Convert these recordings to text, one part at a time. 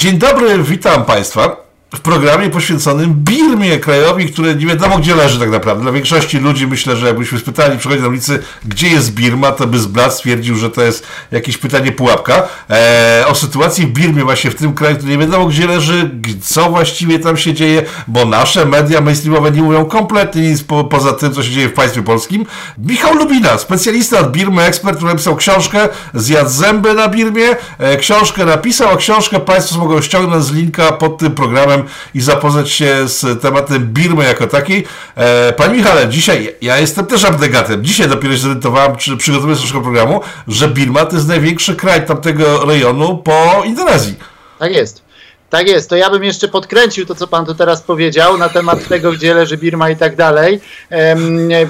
Dzień dobry, witam Państwa w programie poświęconym Birmie, krajowi, który nie wiadomo gdzie leży tak naprawdę. Dla większości ludzi myślę, że jakbyśmy spytali, przychodzi na ulicy, gdzie jest Birma, to by z blat stwierdził, że to jest jakieś pytanie pułapka. Eee, o sytuacji w Birmie właśnie w tym kraju, który nie wiadomo gdzie leży, co właściwie tam się dzieje, bo nasze media mainstreamowe nie mówią kompletnie nic po, poza tym, co się dzieje w państwie polskim. Michał Lubina, specjalista od Birmy, ekspert, który napisał książkę Zjadł zęby na Birmie. E, książkę napisał, a książkę Państwo mogą ściągnąć z linka pod tym programem i zapoznać się z tematem Birmy jako takiej. E, Panie Michale, dzisiaj ja jestem też abnegatem. Dzisiaj dopiero się zorientowałem, czy przygotowując naszego programu, że Birma to jest największy kraj tamtego rejonu po Indonezji. Tak jest. Tak jest, to ja bym jeszcze podkręcił to, co pan tu teraz powiedział na temat tego, gdzie leży Birma i tak dalej.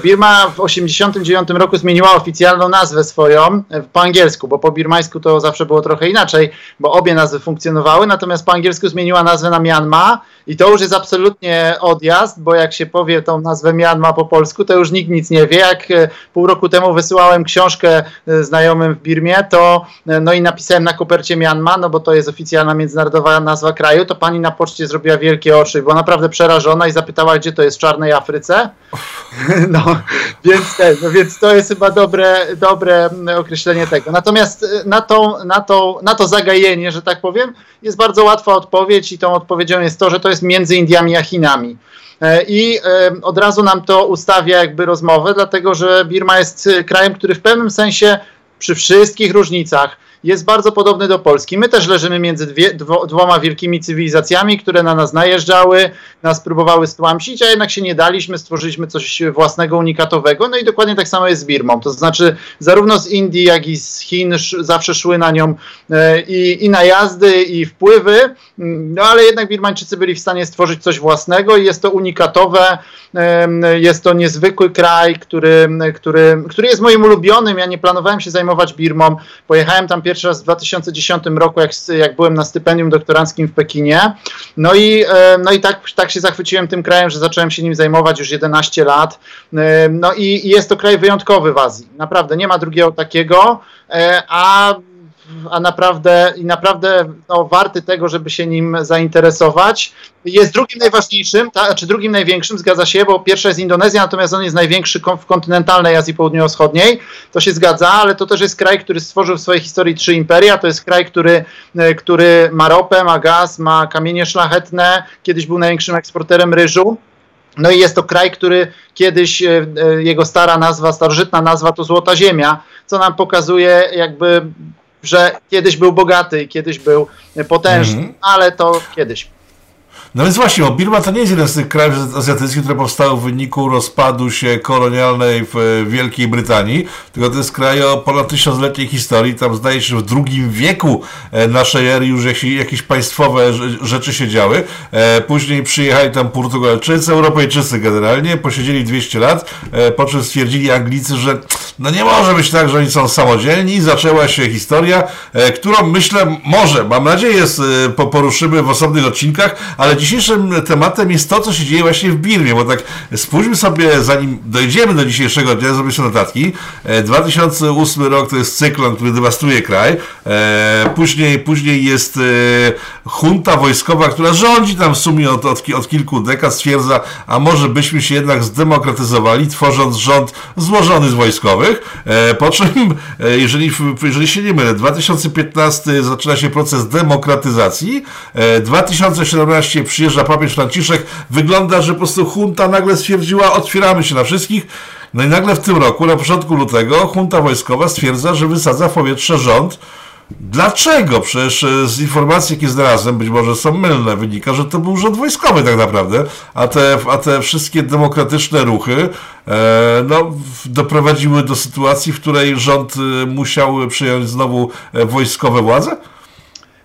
Birma w 1989 roku zmieniła oficjalną nazwę swoją e, po angielsku, bo po birmańsku to zawsze było trochę inaczej, bo obie nazwy funkcjonowały, natomiast po angielsku zmieniła nazwę na Myanmar i to już jest absolutnie odjazd, bo jak się powie tą nazwę Myanmar po polsku, to już nikt nic nie wie. Jak e, pół roku temu wysyłałem książkę e, znajomym w Birmie, to no i napisałem na kopercie Myanmar, no bo to jest oficjalna międzynarodowa nazwa kraju, to pani na poczcie zrobiła wielkie oczy, była naprawdę przerażona i zapytała, gdzie to jest w czarnej Afryce. No, więc, no, więc to jest chyba dobre, dobre określenie tego. Natomiast na, tą, na, to, na to zagajenie, że tak powiem, jest bardzo łatwa odpowiedź i tą odpowiedzią jest to, że to jest między Indiami a Chinami. E, I od razu nam to ustawia jakby rozmowę, dlatego że Birma jest krajem, który w pewnym sensie przy wszystkich różnicach jest bardzo podobny do Polski. My też leżymy między dwie, dwo, dwoma wielkimi cywilizacjami, które na nas najeżdżały, nas próbowały stłamsić, a jednak się nie daliśmy, stworzyliśmy coś własnego, unikatowego. No i dokładnie tak samo jest z Birmą. To znaczy, zarówno z Indii, jak i z Chin zawsze szły na nią e, i, i najazdy, i wpływy, no ale jednak Birmańczycy byli w stanie stworzyć coś własnego i jest to unikatowe, jest to niezwykły kraj, który, który, który jest moim ulubionym. Ja nie planowałem się zajmować Birmą. Pojechałem tam pierwszy raz w 2010 roku, jak, jak byłem na stypendium doktoranckim w Pekinie. No i, e, no i tak, tak się zachwyciłem tym krajem, że zacząłem się nim zajmować już 11 lat. E, no i, i jest to kraj wyjątkowy w Azji. Naprawdę, nie ma drugiego takiego, e, a a naprawdę i naprawdę no, warty tego, żeby się nim zainteresować. Jest drugim najważniejszym, ta, czy drugim największym, zgadza się, bo pierwsza jest Indonezja, natomiast on jest największy w kontynentalnej Azji Południowo-Wschodniej. To się zgadza, ale to też jest kraj, który stworzył w swojej historii trzy imperia. To jest kraj, który, e, który ma ropę, ma gaz, ma kamienie szlachetne, kiedyś był największym eksporterem ryżu. No i jest to kraj, który kiedyś, e, e, jego stara nazwa, starożytna nazwa to Złota Ziemia, co nam pokazuje jakby że kiedyś był bogaty kiedyś był potężny, mm -hmm. ale to kiedyś. No więc właśnie, bo Birma to nie jest jeden z tych krajów azjatyckich, które powstały w wyniku rozpadu się kolonialnej w Wielkiej Brytanii, tylko to jest kraj o ponad tysiącletniej historii. Tam zdaje się, że w drugim wieku e, naszej ery już jakieś, państwowe rzeczy się działy. E, później przyjechali tam Portugalczycy, Europejczycy generalnie, posiedzieli 200 lat, e, po czym stwierdzili Anglicy, że no nie może być tak, że oni są samodzielni. Zaczęła się historia, którą myślę, może, mam nadzieję, poruszymy w osobnych odcinkach, ale dzisiejszym tematem jest to, co się dzieje właśnie w Birmie, bo tak spójrzmy sobie, zanim dojdziemy do dzisiejszego dnia, zrobię sobie notatki. 2008 e, rok to jest cyklon, który dewastuje kraj. E, później, później jest e, junta wojskowa, która rządzi tam w sumie od, od, od kilku dekad, stwierdza, a może byśmy się jednak zdemokratyzowali, tworząc rząd złożony z wojskowych. Po czym, jeżeli, jeżeli się nie mylę, 2015 zaczyna się proces demokratyzacji, 2017 przyjeżdża papież Franciszek, wygląda, że po prostu junta nagle stwierdziła, otwieramy się na wszystkich. No i nagle w tym roku, na początku lutego, junta wojskowa stwierdza, że wysadza w powietrze rząd. Dlaczego? Przecież e, z informacji, jakie znalazłem, być może są mylne, wynika, że to był rząd wojskowy tak naprawdę, a te, a te wszystkie demokratyczne ruchy e, no, doprowadziły do sytuacji, w której rząd e, musiał przyjąć znowu e, wojskowe władze?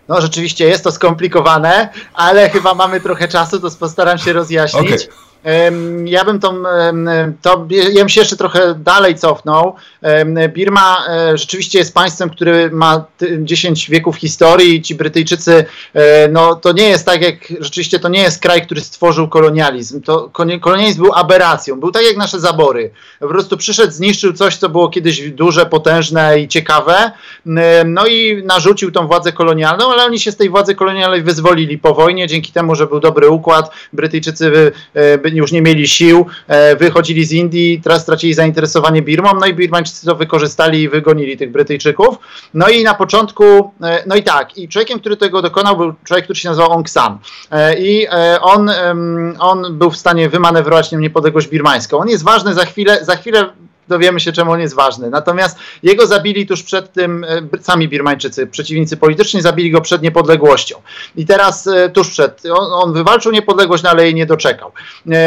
No rzeczywiście jest to skomplikowane, ale chyba mamy trochę czasu, to postaram się rozjaśnić. Okay. Ja bym tą, to, ja bym się jeszcze trochę dalej cofnął. Birma e, rzeczywiście jest państwem, który ma 10 wieków historii. Ci Brytyjczycy, e, no to nie jest tak jak, rzeczywiście to nie jest kraj, który stworzył kolonializm. To kolonializm był aberracją, był tak jak nasze zabory. Po prostu przyszedł, zniszczył coś, co było kiedyś duże, potężne i ciekawe, no i narzucił tą władzę kolonialną, ale oni się z tej władzy kolonialnej wyzwolili po wojnie, dzięki temu, że był dobry układ. Brytyjczycy e, już nie mieli sił, wychodzili z Indii, teraz stracili zainteresowanie Birmą, no i Birmańczycy to wykorzystali i wygonili tych Brytyjczyków. No i na początku, e, no i tak, i człowiekiem, który tego dokonał, był człowiek, który się nazywał Aung San. E, I e, on, on był w stanie wymanewrować niepodległość birmańską. On jest ważny za chwilę, za chwilę dowiemy się, czemu on jest ważny. Natomiast jego zabili tuż przed tym sami Birmańczycy, przeciwnicy polityczni, zabili go przed niepodległością. I teraz tuż przed, on, on wywalczył niepodległość, no ale jej nie doczekał.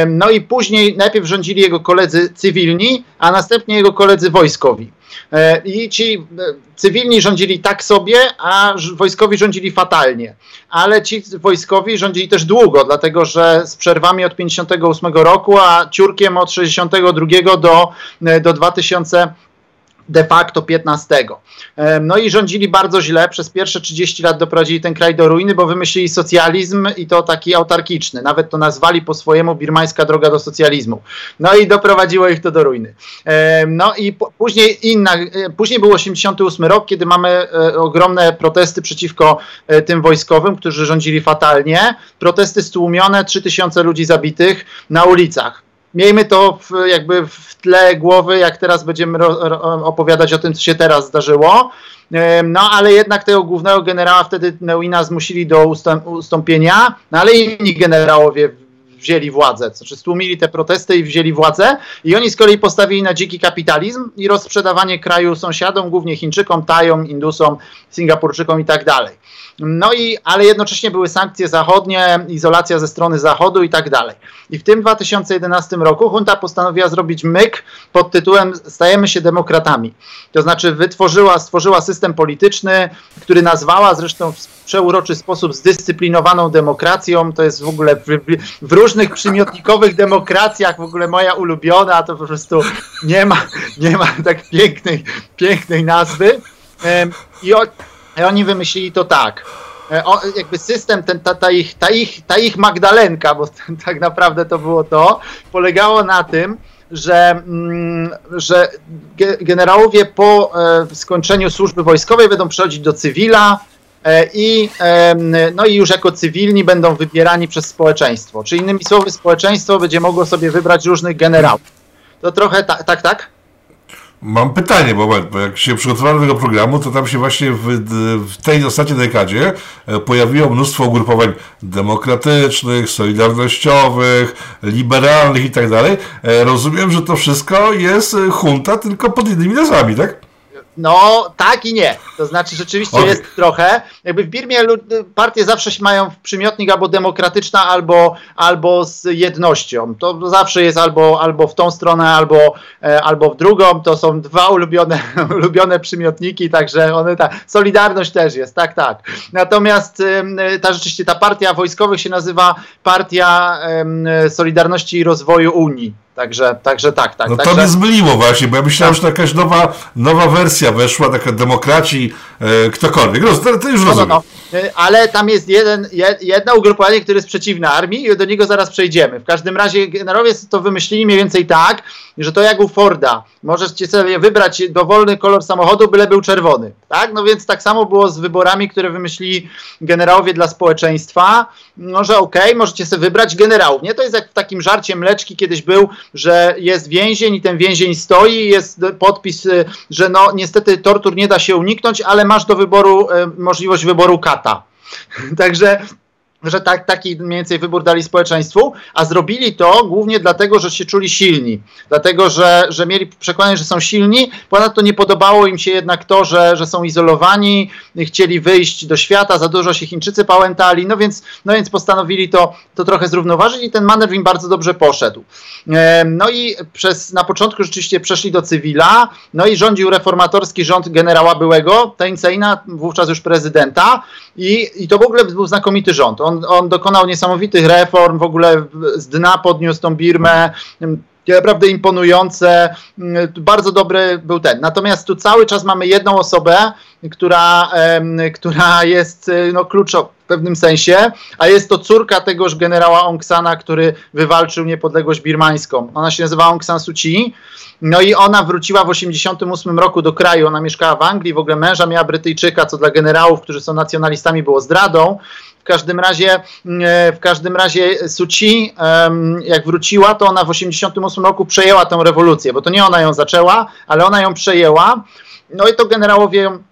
No i później najpierw rządzili jego koledzy cywilni, a następnie jego koledzy wojskowi. E, I ci e, cywilni rządzili tak sobie, a wojskowi rządzili fatalnie. Ale ci wojskowi rządzili też długo, dlatego że z przerwami od 58 roku, a ciurkiem od 62 do, e, do 2000 de facto 15. No i rządzili bardzo źle, przez pierwsze 30 lat doprowadzili ten kraj do ruiny, bo wymyślili socjalizm i to taki autarkiczny. Nawet to nazwali po swojemu birmańska droga do socjalizmu. No i doprowadziło ich to do ruiny. No i później inna, e, później był 88 rok, kiedy mamy e, ogromne protesty przeciwko e, tym wojskowym, którzy rządzili fatalnie. Protesty stłumione, 3000 ludzi zabitych na ulicach miejmy to w, jakby w tle głowy, jak teraz będziemy ro, ro, opowiadać o tym, co się teraz zdarzyło. No ale jednak tego głównego generała wtedy Neuina zmusili do ustąp, ustąpienia, no ale inni generałowie wzięli władzę, znaczy stłumili te protesty i wzięli władzę i oni z kolei postawili na dziki kapitalizm i rozsprzedawanie kraju sąsiadom, głównie Chińczykom, Tajom, Indusom, Singapurczykom i tak dalej. No i, ale jednocześnie były sankcje zachodnie, izolacja ze strony zachodu i tak dalej. I w tym 2011 roku junta postanowiła zrobić myk pod tytułem Stajemy się demokratami. To znaczy wytworzyła, stworzyła system polityczny, który nazwała zresztą w przeuroczy sposób zdyscyplinowaną demokracją. To jest w ogóle w, w różnych przymiotnikowych demokracjach w ogóle moja ulubiona, to po prostu nie ma, nie ma tak pięknej, pięknej nazwy. I, o, i oni wymyślili to tak. E, o, jakby system, ten, ta, ta, ich, ta, ich, ta ich Magdalenka, bo tak naprawdę to było to, polegało na tym, że, mm, że generałowie po e, skończeniu służby wojskowej będą przechodzić do cywila e, i, no i już jako cywilni będą wybierani przez społeczeństwo. Czy innymi słowy, społeczeństwo będzie mogło sobie wybrać różnych generałów. To trochę tak, tak, tak? Mam pytanie, bo, jak się przygotowałem do tego programu, to tam się właśnie w, w tej ostatniej dekadzie e, pojawiło mnóstwo ugrupowań demokratycznych, solidarnościowych, liberalnych i tak dalej. E, rozumiem, że to wszystko jest hunta tylko pod innymi nazwami, tak? No, tak i nie. To znaczy, rzeczywiście okay. jest trochę. Jakby w Birmie partie zawsze mają przymiotnik albo demokratyczna, albo, albo z jednością. To zawsze jest albo, albo w tą stronę, albo, e, albo w drugą. To są dwa ulubione, ulubione przymiotniki, także one tak. Solidarność też jest, tak, tak. Natomiast ta rzeczywiście ta partia wojskowych się nazywa Partia Solidarności i Rozwoju Unii. Także, także tak, tak. No także... to mnie zmyliło właśnie, bo ja myślałem, tak. że to jakaś nowa, nowa wersja weszła, taka demokraci, e, ktokolwiek. Roz, to, to już no, rozumiem. No, no. Ale tam jest jeden, jedno ugrupowanie, które jest przeciwne armii i do niego zaraz przejdziemy. W każdym razie generałowie to wymyślili mniej więcej tak, że to jak u Forda. Możecie sobie wybrać dowolny kolor samochodu, byle był czerwony. Tak? No więc tak samo było z wyborami, które wymyślili generałowie dla społeczeństwa. No, że okej, okay, możecie sobie wybrać generałów. Nie? To jest jak w takim żarcie mleczki kiedyś był, że jest więzień i ten więzień stoi, jest podpis, y, że no niestety tortur nie da się uniknąć, ale masz do wyboru y, możliwość wyboru Także że tak, taki mniej więcej wybór dali społeczeństwu, a zrobili to głównie dlatego, że się czuli silni, dlatego, że, że mieli przekonanie, że są silni, ponadto nie podobało im się jednak to, że, że są izolowani, chcieli wyjść do świata, za dużo się Chińczycy pałętali, no więc, no więc postanowili to, to trochę zrównoważyć i ten manewr im bardzo dobrze poszedł. No i przez, na początku rzeczywiście przeszli do cywila, no i rządził reformatorski rząd generała byłego, Tein Seina, wówczas już prezydenta. I, i to w ogóle był znakomity rząd. On, on dokonał niesamowitych reform, w ogóle z dna podniósł tą Birmę, naprawdę imponujące, bardzo dobry był ten. Natomiast tu cały czas mamy jedną osobę, która, która jest no, kluczowa w pewnym sensie, a jest to córka tegoż generała Aung Sana, który wywalczył niepodległość birmańską. Ona się nazywa Aung San Suu Kyi. No i ona wróciła w 1988 roku do kraju. Ona mieszkała w Anglii, w ogóle męża miała Brytyjczyka, co dla generałów, którzy są nacjonalistami, było zdradą. W każdym razie, e, w każdym razie Suci, jak wróciła, to ona w 1988 roku przejęła tę rewolucję, bo to nie ona ją zaczęła, ale ona ją przejęła. No i to generałowie ją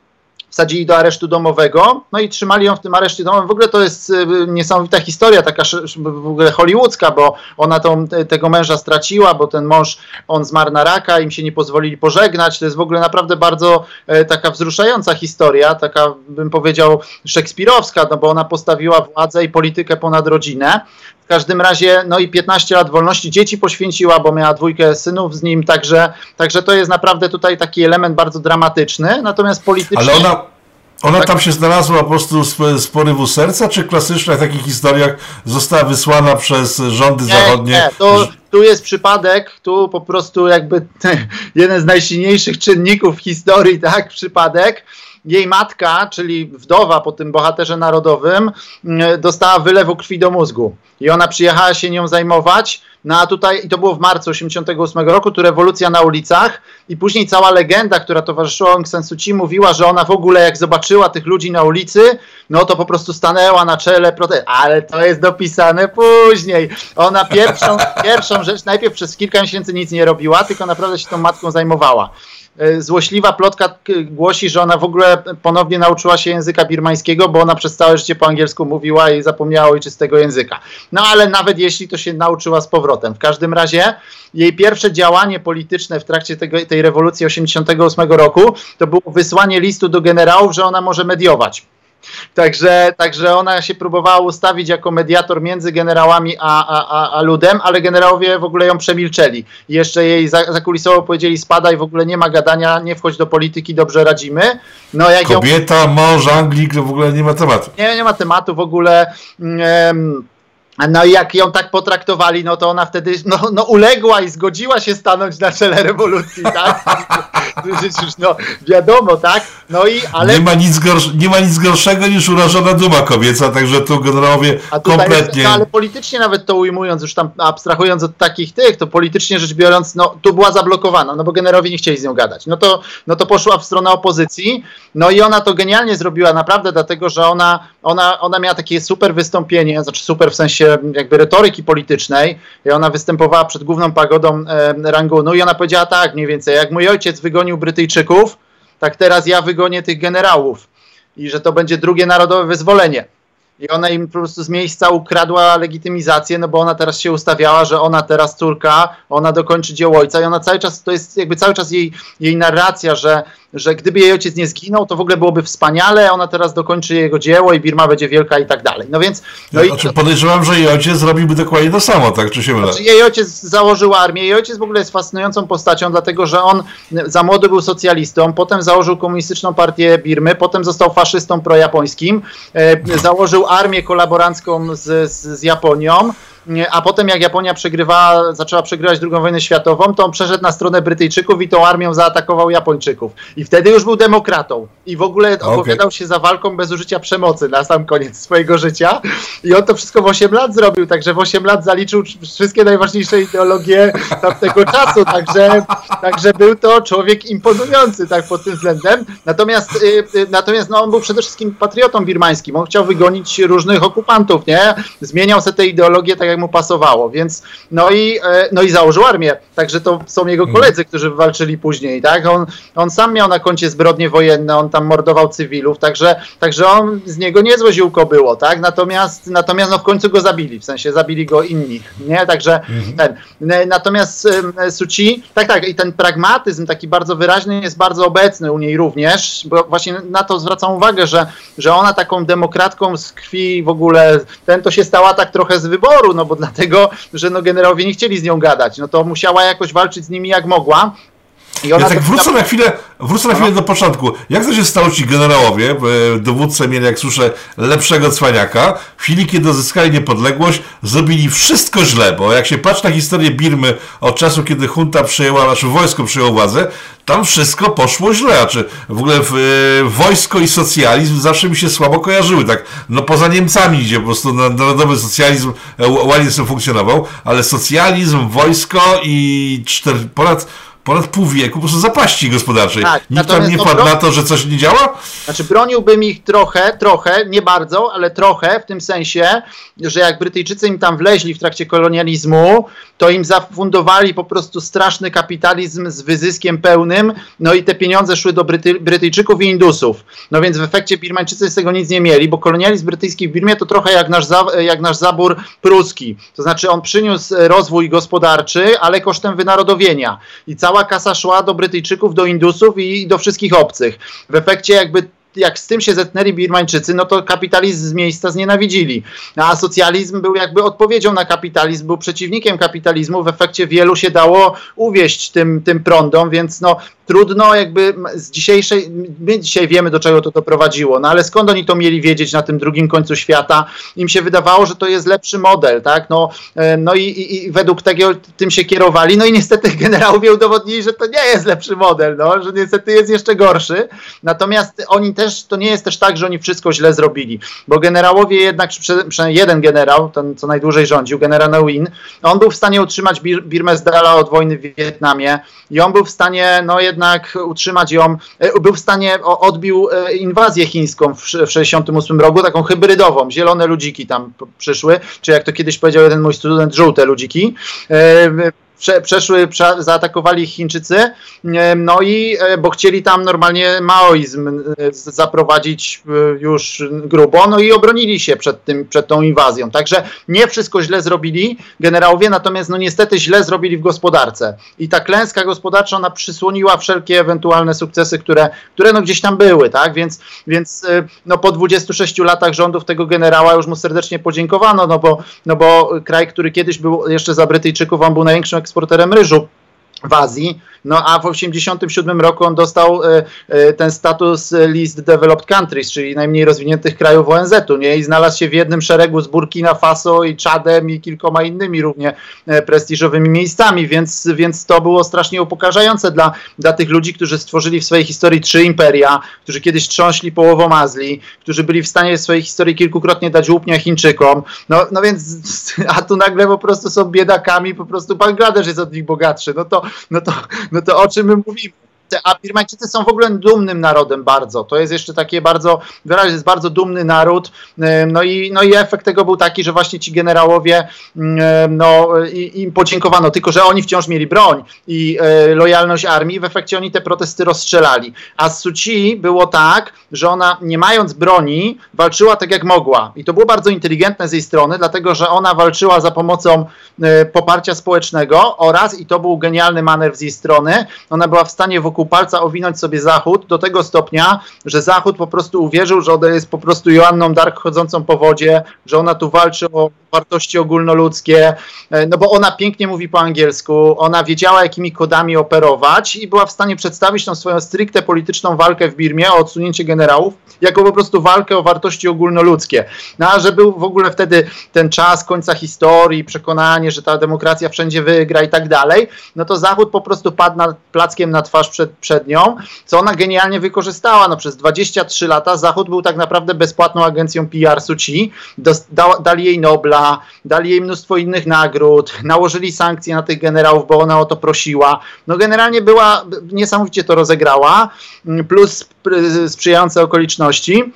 wsadzili do aresztu domowego, no i trzymali ją w tym areszcie domowym. W ogóle to jest y, niesamowita historia, taka w ogóle hollywoodzka, bo ona tą, tego męża straciła, bo ten mąż, on zmarł na raka, im się nie pozwolili pożegnać. To jest w ogóle naprawdę bardzo e, taka wzruszająca historia, taka bym powiedział szekspirowska, no bo ona postawiła władzę i politykę ponad rodzinę. W każdym razie, no i 15 lat wolności dzieci poświęciła, bo miała dwójkę synów z nim, także, także to jest naprawdę tutaj taki element bardzo dramatyczny, natomiast politycznie... Ale ona, ona tak. tam się znalazła po prostu z, z porywu serca, czy klasyczna w takich historiach została wysłana przez rządy nie, zachodnie? Nie, to, tu jest przypadek, tu po prostu jakby jeden z najsilniejszych czynników w historii, tak, przypadek jej matka, czyli wdowa po tym bohaterze narodowym, mm, dostała wylewu krwi do mózgu. I ona przyjechała się nią zajmować. No a tutaj, i to było w marcu 1988 roku, tu rewolucja na ulicach i później cała legenda, która towarzyszyła Aung San Suu Kyi mówiła, że ona w ogóle jak zobaczyła tych ludzi na ulicy, no to po prostu stanęła na czele protestu. Ale to jest dopisane później. Ona pierwszą, pierwszą rzecz, najpierw przez kilka miesięcy nic nie robiła, tylko naprawdę się tą matką zajmowała. E, złośliwa plotka głosi, że ona w ogóle ponownie nauczyła się języka birmańskiego, bo ona przez całe życie po angielsku mówiła i zapomniała ojczystego języka. No ale nawet jeśli to się nauczyła z powrotem. W każdym razie jej pierwsze działanie polityczne w trakcie tego, tej rewolucji 88 roku to było wysłanie listu do generałów, że ona może mediować. Także, także ona się próbowała ustawić jako mediator między generałami a, a, a, ludem, ale generałowie w ogóle ją przemilczeli. Jeszcze jej za, zakulisowo powiedzieli spadaj, w ogóle nie ma gadania, nie wchodź do polityki, dobrze radzimy. No, jak Kobieta, ją... mąż, Anglik, w ogóle nie ma tematu. Nie, nie ma tematu w ogóle. Um, no i jak ją tak potraktowali, no to ona wtedy no, no uległa i zgodziła się stanąć na czele rewolucji, tak? no wiadomo, tak? No i ale... Nie ma nic, gorsz, nie ma nic gorszego niż urażona duma kobieca, także tu generałowie kompletnie... Jest, no, ale politycznie nawet to ujmując, już tam abstrahując od takich tych, to politycznie rzecz biorąc, no tu była zablokowana, no bo generowie nie chcieli z nią gadać. No to, no to poszła w stronę opozycji, no i ona to genialnie zrobiła naprawdę, dlatego, że ona, ona, ona miała takie super wystąpienie, znaczy super w sensie jakby retoryki politycznej i ona występowała przed główną pagodą e, Rangunu i ona powiedziała tak mniej więcej, jak mój ojciec wygonił Brytyjczyków, tak teraz ja wygonię tych generałów i że to będzie drugie narodowe wyzwolenie. I ona im po prostu z miejsca ukradła legitymizację, no bo ona teraz się ustawiała, że ona teraz córka, ona dokończy dzieło ojca i ona cały czas, to jest jakby cały czas jej, jej narracja, że że gdyby jej ojciec nie zginął, to w ogóle byłoby wspaniale, ona teraz dokończy jego dzieło i Birma będzie wielka i tak dalej. No więc... No ja, i, znaczy podejrzewam, że jej ojciec zrobiłby dokładnie to samo, tak? Czy się mylę? Znaczy, jej ojciec założył armię, jej ojciec w ogóle jest fascynującą postacią, dlatego że on za młody był socjalistą, potem założył komunistyczną partię Birmy, potem został faszystą projapońskim, e, założył armię kolaborancką z, z, z Japonią, a potem jak Japonia przegrywała, zaczęła przegrywać II wojnę światową, to on przeszedł na stronę Brytyjczyków i tą armią zaatakował Japończyków. I wtedy już był demokratą. I w ogóle okay. opowiadał się za walką bez użycia przemocy na sam koniec swojego życia. I on to wszystko w 8 lat zrobił, także w 8 lat zaliczył wszystkie najważniejsze ideologie tamtego czasu. Także, także był to człowiek imponujący tak pod tym względem. Natomiast, y, y, natomiast no, on był przede wszystkim patriotą birmańskim. On chciał wygonić różnych okupantów, nie? Zmieniał sobie te ideologie tak jak mu pasowało, więc no i, e, no i założył armię, także to są jego mhm. koledzy, którzy walczyli później, tak, on, on sam miał na koncie zbrodnie wojenne, on tam mordował cywilów, także, także on, z niego niezłe ziółko było, tak, natomiast, natomiast no w końcu go zabili, w sensie zabili go inni, nie, także mhm. ten, natomiast Suci, tak, tak, i ten pragmatyzm taki bardzo wyraźny jest bardzo obecny u niej również, bo właśnie na to zwracam uwagę, że, że ona taką demokratką z krwi w ogóle, ten to się stała tak trochę z wyboru, no bo dlatego, że no generałowie nie chcieli z nią gadać, no to musiała jakoś walczyć z nimi jak mogła. I ona ja tak wrócę na chwilę, wrócę na chwilę do początku. Jak to się stało ci generałowie, dowódcy mieli, jak słyszę, lepszego cwaniaka, w chwili, kiedy uzyskali niepodległość, zrobili wszystko źle, bo jak się patrzy na historię Birmy od czasu, kiedy junta przejęła, znaczy wojsko przejęło władzę, tam wszystko poszło źle. Znaczy, w ogóle w, e, wojsko i socjalizm zawsze mi się słabo kojarzyły. Tak, no poza Niemcami, gdzie po prostu narodowy socjalizm e, ładnie sobie funkcjonował, ale socjalizm, wojsko i cztery, ponad ponad pół wieku po prostu zapaści gospodarczej. Tak, Nikt tam nie padł na to, że coś nie działa? Znaczy broniłbym ich trochę, trochę, nie bardzo, ale trochę w tym sensie, że jak Brytyjczycy im tam wleźli w trakcie kolonializmu, to im zafundowali po prostu straszny kapitalizm z wyzyskiem pełnym, no i te pieniądze szły do Bryty Brytyjczyków i Indusów. No więc w efekcie Birmańczycy z tego nic nie mieli, bo kolonializm brytyjski w Birmie to trochę jak nasz, jak nasz zabór pruski. To znaczy on przyniósł rozwój gospodarczy, ale kosztem wynarodowienia. I cała kasa szła do Brytyjczyków, do Indusów i do wszystkich obcych. W efekcie jakby jak z tym się zetnęli Birmańczycy, no to kapitalizm z miejsca znienawidzili. A socjalizm był jakby odpowiedzią na kapitalizm, był przeciwnikiem kapitalizmu. W efekcie wielu się dało uwieść tym, tym prądom, więc no trudno jakby z dzisiejszej, my dzisiaj wiemy do czego to doprowadziło, no ale skąd oni to mieli wiedzieć na tym drugim końcu świata? Im się wydawało, że to jest lepszy model, tak? No, e, no i, i, i według tego tym się kierowali, no i niestety generałowie udowodnili, że to nie jest lepszy model, no, że niestety jest jeszcze gorszy. Natomiast oni też, to nie jest też tak, że oni wszystko źle zrobili, bo generałowie jednak, przynajmniej jeden generał, ten co najdłużej rządził, generał Nguyen, on był w stanie utrzymać Bir Birmę z dala od wojny w Wietnamie i on był w stanie, no jednak utrzymać ją, e, był w stanie, odbił e, inwazję chińską w 1968 roku, taką hybrydową, zielone ludziki tam przyszły, czy jak to kiedyś powiedział jeden mój student, żółte ludziki. E, prze, przeszły, prze, zaatakowali Chińczycy, no i e, bo chcieli tam normalnie maoizm e, zaprowadzić e, już grubo, no i obronili się przed, tym, przed tą inwazją. Także nie wszystko źle zrobili generałowie, natomiast no niestety źle zrobili w gospodarce. I ta klęska gospodarcza, ona przysłoniła wszelkie ewentualne sukcesy, które, które no gdzieś tam były, tak? Więc, więc no po 26 latach rządów tego generała już mu serdecznie podziękowano, no bo, no bo kraj, który kiedyś był jeszcze za Brytyjczyków, on był największym eksporterem ryżu w Azji, no a w 1987 roku on dostał e, e, ten status Least Developed Countries, czyli najmniej rozwiniętych krajów ONZ-u, nie? I znalazł się w jednym szeregu z Burkina Faso i Czadem i kilkoma innymi równie e, prestiżowymi miejscami, więc, więc to było strasznie upokarzające dla, dla tych ludzi, którzy stworzyli w swojej historii trzy imperia, którzy kiedyś trząśli połową Azji, którzy byli w stanie w swojej historii kilkukrotnie dać łupnia Chińczykom, no, no więc, a tu nagle po prostu są biedakami, po prostu Bangladesz jest od nich bogatszy, no to, no to, no to o czym my mówimy? A Birmańczycy są w ogóle dumnym narodem bardzo. To jest jeszcze takie bardzo, wyraźnie jest bardzo dumny naród. No i, no i efekt tego był taki, że właśnie ci generałowie, no im podziękowano, tylko że oni wciąż mieli broń i e, lojalność armii. W efekcie oni te protesty rozstrzelali. A z Suci było tak, że ona nie mając broni walczyła tak jak mogła. I to było bardzo inteligentne z jej strony, dlatego że ona walczyła za pomocą e, poparcia społecznego oraz, i to był genialny manewr z jej strony, ona była w stanie wokół wokół palca owinąć sobie Zachód do tego stopnia, że Zachód po prostu uwierzył, że ona jest po prostu Joanną Dark chodzącą po wodzie, że ona tu walczy o wartości ogólnoludzkie, e, no bo ona pięknie mówi po angielsku, ona wiedziała jakimi kodami operować i była w stanie przedstawić tą swoją stricte polityczną walkę w Birmie o odsunięcie generałów jako po prostu walkę o wartości ogólnoludzkie. No a że był w ogóle wtedy ten czas końca historii, przekonanie, że ta demokracja wszędzie wygra i tak dalej, no to Zachód po prostu padł nad, plackiem na twarz przed, przed nią, co ona genialnie wykorzystała. No przez 23 lata Zachód był tak naprawdę bezpłatną agencją PR Suci, dali jej Nobla, dali jej mnóstwo innych nagród, nałożyli sankcje na tych generałów, bo ona o to prosiła. No generalnie była, niesamowicie to rozegrała, plus sprzyjające okoliczności.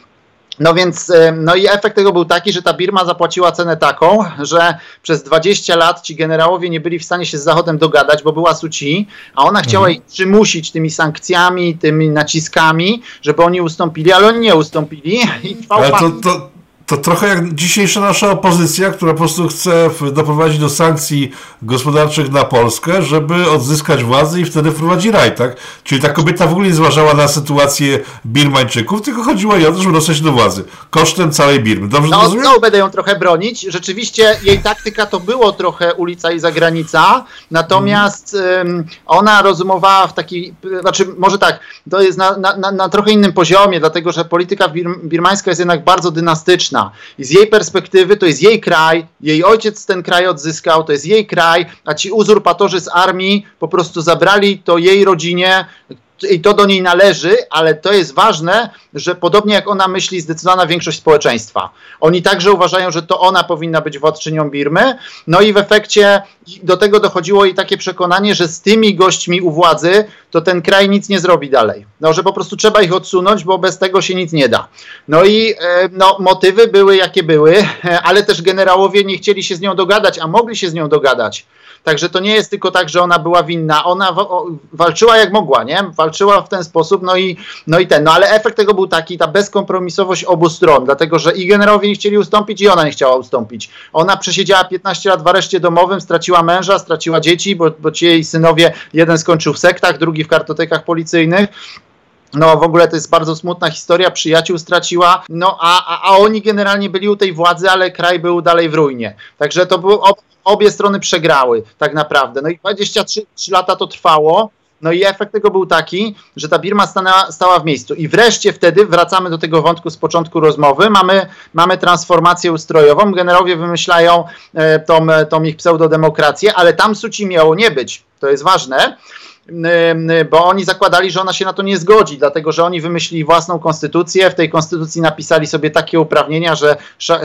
No więc, e, no i efekt tego był taki, że ta Birma zapłaciła cenę taką, że przez 20 lat ci generałowie nie byli w stanie się z Zachodem dogadać, bo była Suci, a ona chciała mhm. ich przymusić tymi sankcjami, tymi naciskami, żeby oni ustąpili, ale oni nie ustąpili. I ale to, to, to trochę jak dzisiejsza nasza opozycja, która po prostu chce doprowadzić do sankcji gospodarczych na Polskę, żeby odzyskać władzę i wtedy wprowadzi raj, tak? Czyli ta kobieta w ogóle nie zważała na sytuację Birmańczyków, tylko chodziło jej o to, żeby dostać do władzy. Kosztem całej Birmy. Dobrze no, rozumiem? No, będę ją trochę bronić. Rzeczywiście jej taktyka to było trochę ulica i zagranica, natomiast um, ona rozumowała w taki, znaczy może tak, to jest na, na, na trochę innym poziomie, dlatego że polityka birmańska jest jednak bardzo dynastyczna i z jej perspektywy to jest jej kraj, jej ojciec ten kraj odzyskał, to jest jej kraj, a ci uzurpatorzy z armii po prostu zabrali to jej rodzinie, i to do niej należy, ale to jest ważne, że podobnie jak ona myśli zdecydowana większość społeczeństwa. Oni także uważają, że to ona powinna być władczynią Birmy. No i w efekcie do tego dochodziło i takie przekonanie, że z tymi gośćmi u władzy to ten kraj nic nie zrobi dalej. No, że po prostu trzeba ich odsunąć, bo bez tego się nic nie da. No i e, no, motywy były jakie były, ale też generałowie nie chcieli się z nią dogadać, a mogli się z nią dogadać. Także to nie jest tylko tak, że ona była winna. Ona walczyła jak mogła, nie? Walczyła w ten sposób, no i, no i ten. No ale efekt tego był taki, ta bezkompromisowość obu stron, dlatego że i generałowie nie chcieli ustąpić, i ona nie chciała ustąpić. Ona przesiedziała 15 lat w areszcie domowym, straciła męża, straciła dzieci, bo, bo ci jej synowie, jeden skończył w sektach, drugi w kartotekach policyjnych. No w ogóle to jest bardzo smutna historia, przyjaciół straciła, no a, a, a oni generalnie byli u tej władzy, ale kraj był dalej w ruinie. Także to był, obie strony przegrały tak naprawdę. No i 23 lata to trwało. No i efekt tego był taki, że ta Birma stanęła, stała w miejscu. I wreszcie wtedy wracamy do tego wątku z początku rozmowy. Mamy, mamy transformację ustrojową. Generowie wymyślają e, tą, tą ich pseudodemokrację, ale tam suci miało nie być. To jest ważne bo oni zakładali, że ona się na to nie zgodzi, dlatego że oni wymyślili własną konstytucję, w tej konstytucji napisali sobie takie uprawnienia, że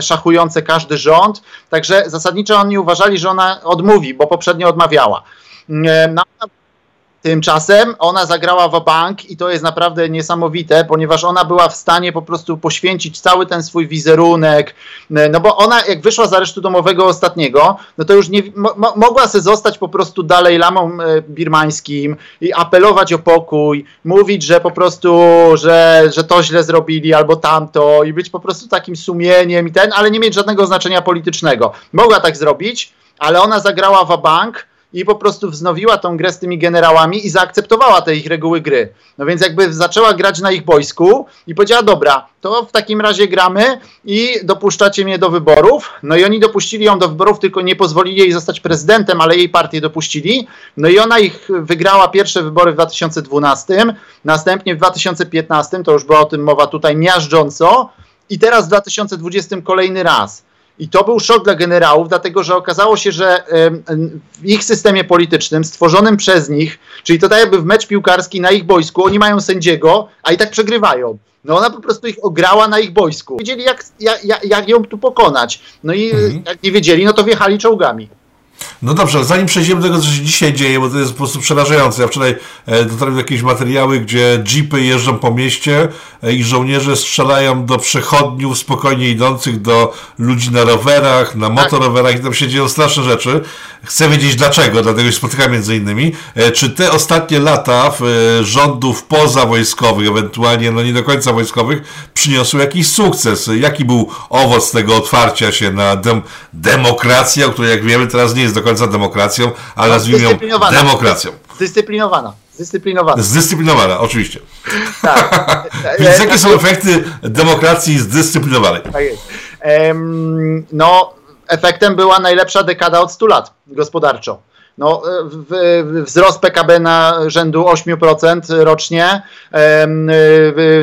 szachujące każdy rząd, także zasadniczo oni uważali, że ona odmówi, bo poprzednio odmawiała. No, Tymczasem ona zagrała w bank i to jest naprawdę niesamowite, ponieważ ona była w stanie po prostu poświęcić cały ten swój wizerunek, no bo ona jak wyszła z aresztu domowego ostatniego, no to już nie, mo, mogła sobie zostać po prostu dalej lamą e, birmańskim i apelować o pokój, mówić, że po prostu, że, że to źle zrobili albo tamto i być po prostu takim sumieniem i ten, ale nie mieć żadnego znaczenia politycznego. Mogła tak zrobić, ale ona zagrała w bank i po prostu wznowiła tą grę z tymi generałami i zaakceptowała te ich reguły gry. No więc jakby zaczęła grać na ich boisku i powiedziała, dobra, to w takim razie gramy i dopuszczacie mnie do wyborów. No i oni dopuścili ją do wyborów, tylko nie pozwolili jej zostać prezydentem, ale jej partię dopuścili. No i ona ich wygrała pierwsze wybory w 2012, następnie w 2015, to już była o tym mowa tutaj miażdżąco i teraz w 2020 kolejny raz. I to był szok dla generałów, dlatego że okazało się, że w ich systemie politycznym, stworzonym przez nich, czyli to tak jakby w mecz piłkarski na ich boisku, oni mają sędziego, a i tak przegrywają. No ona po prostu ich ograła na ich boisku. Wiedzieli, jak, jak, jak ją tu pokonać. No i mhm. jak nie wiedzieli, no to wjechali czołgami. No dobrze, zanim przejdziemy do tego, co się dzisiaj dzieje, bo to jest po prostu przerażające. Ja wczoraj e, dotarłem do jakieś materiały, gdzie jeepy jeżdżą po mieście e, i żołnierze strzelają do przechodniów spokojnie idących, do ludzi na rowerach, na motorowerach i tam się dzieją straszne rzeczy. Chcę wiedzieć dlaczego, dlatego się spotykam między innymi. E, czy te ostatnie lata rządów pozawojskowych, ewentualnie no nie do końca wojskowych, przyniosły jakiś sukces? Jaki był owoc tego otwarcia się na dem demokrację, o której jak wiemy teraz nie jest do końca demokracją, ale no, nazwijmy ją demokracją. Zdyscyplinowana. Zdyscyplinowana. Zdyscyplinowana, oczywiście. Tak. Więc jakie są efekty demokracji zdyscyplinowanej? Tak jest. no, efektem była najlepsza dekada od 100 lat gospodarczo no, e, wzrost PKB na rzędu 8% rocznie,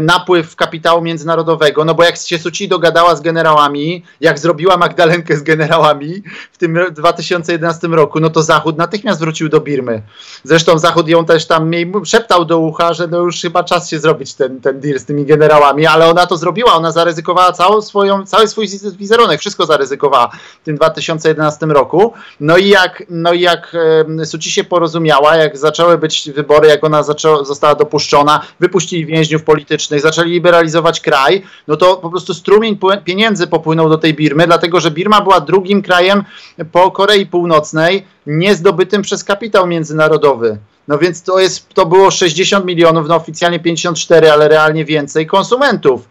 napływ kapitału międzynarodowego, no bo jak się Suci dogadała z generałami, jak zrobiła Magdalenkę z generałami w tym 2011 roku, no to Zachód natychmiast wrócił do Birmy. Zresztą Zachód ją też tam szeptał do ucha, że no już chyba czas się zrobić ten, ten deal z tymi generałami, ale ona to zrobiła, ona zaryzykowała całą swoją, cały swój wizerunek, wszystko zaryzykowała w tym 2011 roku. No i jak, no i jak Suci się porozumiała, jak zaczęły być wybory, jak ona zaczęła, została dopuszczona, wypuścili więźniów politycznych, zaczęli liberalizować kraj, no to po prostu strumień pieniędzy popłynął do tej Birmy, dlatego że Birma była drugim krajem po Korei Północnej niezdobytym przez kapitał międzynarodowy. No więc to, jest, to było 60 milionów, no oficjalnie 54, ale realnie więcej konsumentów.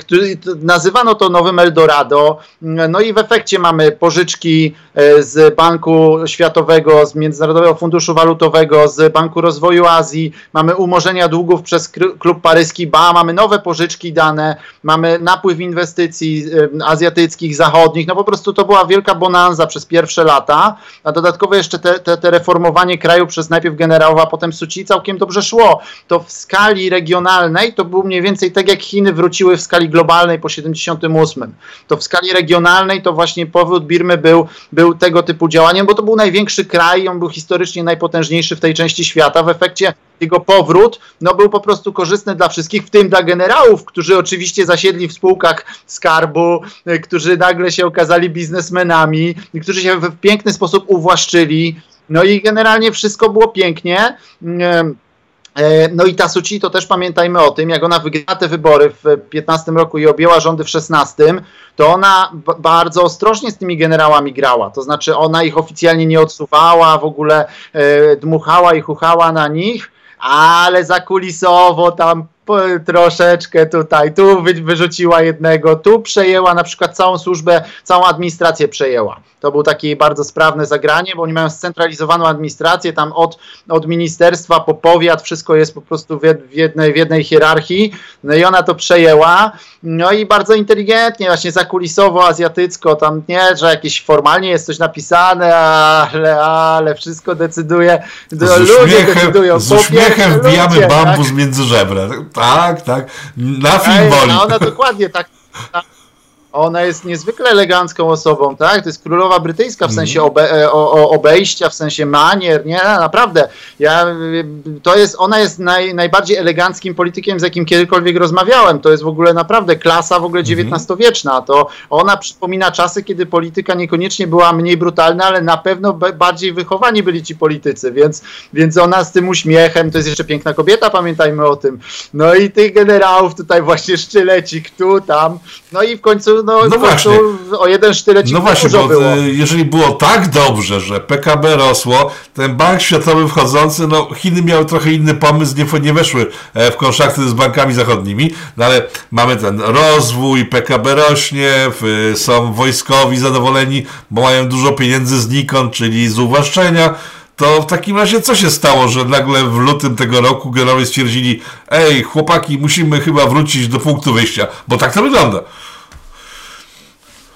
Który, nazywano to nowym Eldorado, no i w efekcie mamy pożyczki z Banku Światowego, z Międzynarodowego Funduszu Walutowego, z Banku Rozwoju Azji, mamy umorzenia długów przez klub paryski BA, mamy nowe pożyczki dane, mamy napływ inwestycji azjatyckich, zachodnich, no po prostu to była wielka bonanza przez pierwsze lata, a dodatkowo jeszcze te, te, te reformowanie kraju przez najpierw generałów, a potem Suci całkiem dobrze szło. To w skali regionalnej to był mniej więcej tak jak Chiny wróciły w skali globalnej po 78. To w skali regionalnej to właśnie powrót Birmy był, był tego typu działaniem, bo to był największy kraj, on był historycznie najpotężniejszy w tej części świata. W efekcie jego powrót no, był po prostu korzystny dla wszystkich, w tym dla generałów, którzy oczywiście zasiedli w spółkach skarbu, y, którzy nagle się okazali biznesmenami, którzy się w piękny sposób uwłaszczyli. No i generalnie wszystko było pięknie. E, no i ta Suci, to też pamiętajmy o tym, jak ona wygrała te wybory w 15 roku i objęła rządy w 16, to ona bardzo ostrożnie z tymi generałami grała. To znaczy ona ich oficjalnie nie odsuwała, w ogóle e, dmuchała i chuchała na nich, ale zakulisowo tam troszeczkę tutaj, tu wyrzuciła jednego, tu przejęła na przykład całą służbę, całą administrację przejęła. To był takie bardzo sprawne zagranie, bo oni mają scentralizowaną administrację, tam od, od ministerstwa po powiat, wszystko jest po prostu w jednej, w jednej hierarchii, no i ona to przejęła, no i bardzo inteligentnie, właśnie zakulisowo, azjatycko, tam nie, że jakieś formalnie jest coś napisane, ale, ale wszystko decyduje, z ludzie uśmiechem, decydują. Z uśmiechem wbijamy ludzie, bambus tak? między żebra. Tak, tak, na film Ej, no Ona dokładnie tak, tak ona jest niezwykle elegancką osobą, tak? To jest królowa brytyjska w mhm. sensie obe, e, o, obejścia, w sensie manier, nie? Naprawdę. Ja, to jest, ona jest naj, najbardziej eleganckim politykiem, z jakim kiedykolwiek rozmawiałem. To jest w ogóle naprawdę klasa w ogóle XIX-wieczna. Mhm. To ona przypomina czasy, kiedy polityka niekoniecznie była mniej brutalna, ale na pewno bardziej wychowani byli ci politycy, więc, więc ona z tym uśmiechem, to jest jeszcze piękna kobieta, pamiętajmy o tym. No i tych generałów tutaj właśnie szczylecik, tu, tam. No i w końcu no, no właśnie. o jeden sztylecik No właśnie, bo było. E, jeżeli było tak dobrze, że PKB rosło, ten bank światowy wchodzący, no Chiny miały trochę inny pomysł, nie, nie weszły e, w konszachty z bankami zachodnimi, no ale mamy ten rozwój, PKB rośnie, są wojskowi zadowoleni, bo mają dużo pieniędzy znikąd, czyli z uwłaszczenia, to w takim razie co się stało, że nagle w lutym tego roku generałowie stwierdzili, ej chłopaki, musimy chyba wrócić do punktu wyjścia, bo tak to wygląda.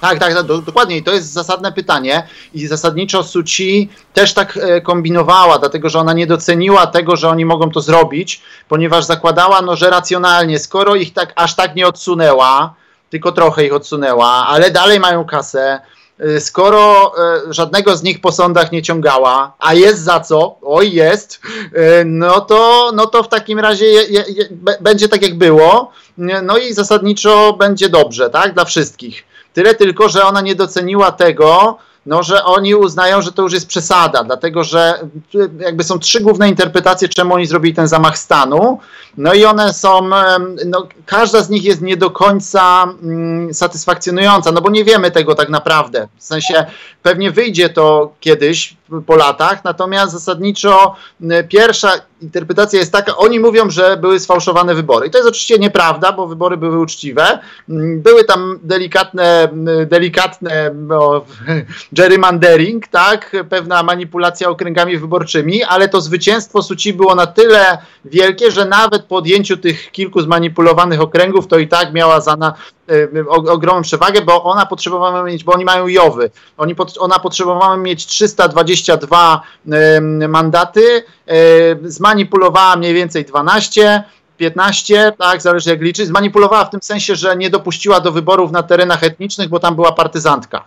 Tak, tak, tak dokładnie. I to jest zasadne pytanie. I zasadniczo Suci też tak e, kombinowała, dlatego że ona nie doceniła tego, że oni mogą to zrobić, ponieważ zakładała, no, że racjonalnie, skoro ich tak aż tak nie odsunęła, tylko trochę ich odsunęła, ale dalej mają kasę, e, skoro e, żadnego z nich po sądach nie ciągała, a jest za co, oj jest, no to, no to w takim razie je, je, je, będzie tak jak było, no i zasadniczo będzie dobrze, tak, dla wszystkich. Tyle tylko, że ona nie doceniła tego, no, że oni uznają, że to już jest przesada, dlatego że jakby są trzy główne interpretacje, czemu oni zrobili ten zamach stanu. No i one są, no, każda z nich jest nie do końca mm, satysfakcjonująca, no bo nie wiemy tego tak naprawdę. W sensie pewnie wyjdzie to kiedyś po latach, natomiast zasadniczo pierwsza interpretacja jest taka, oni mówią, że były sfałszowane wybory. I to jest oczywiście nieprawda, bo wybory były uczciwe. Były tam delikatne, delikatne no, gerrymandering, tak, pewna manipulacja okręgami wyborczymi, ale to zwycięstwo Suci było na tyle wielkie, że nawet po odjęciu tych kilku zmanipulowanych okręgów, to i tak miała za na, ogromną przewagę, bo ona potrzebowała mieć, bo oni mają Jowy, oni, ona potrzebowała mieć 322 y, mandaty, y, zmanipulowała mniej więcej 12, 15, tak, zależy jak liczyć, zmanipulowała w tym sensie, że nie dopuściła do wyborów na terenach etnicznych, bo tam była partyzantka.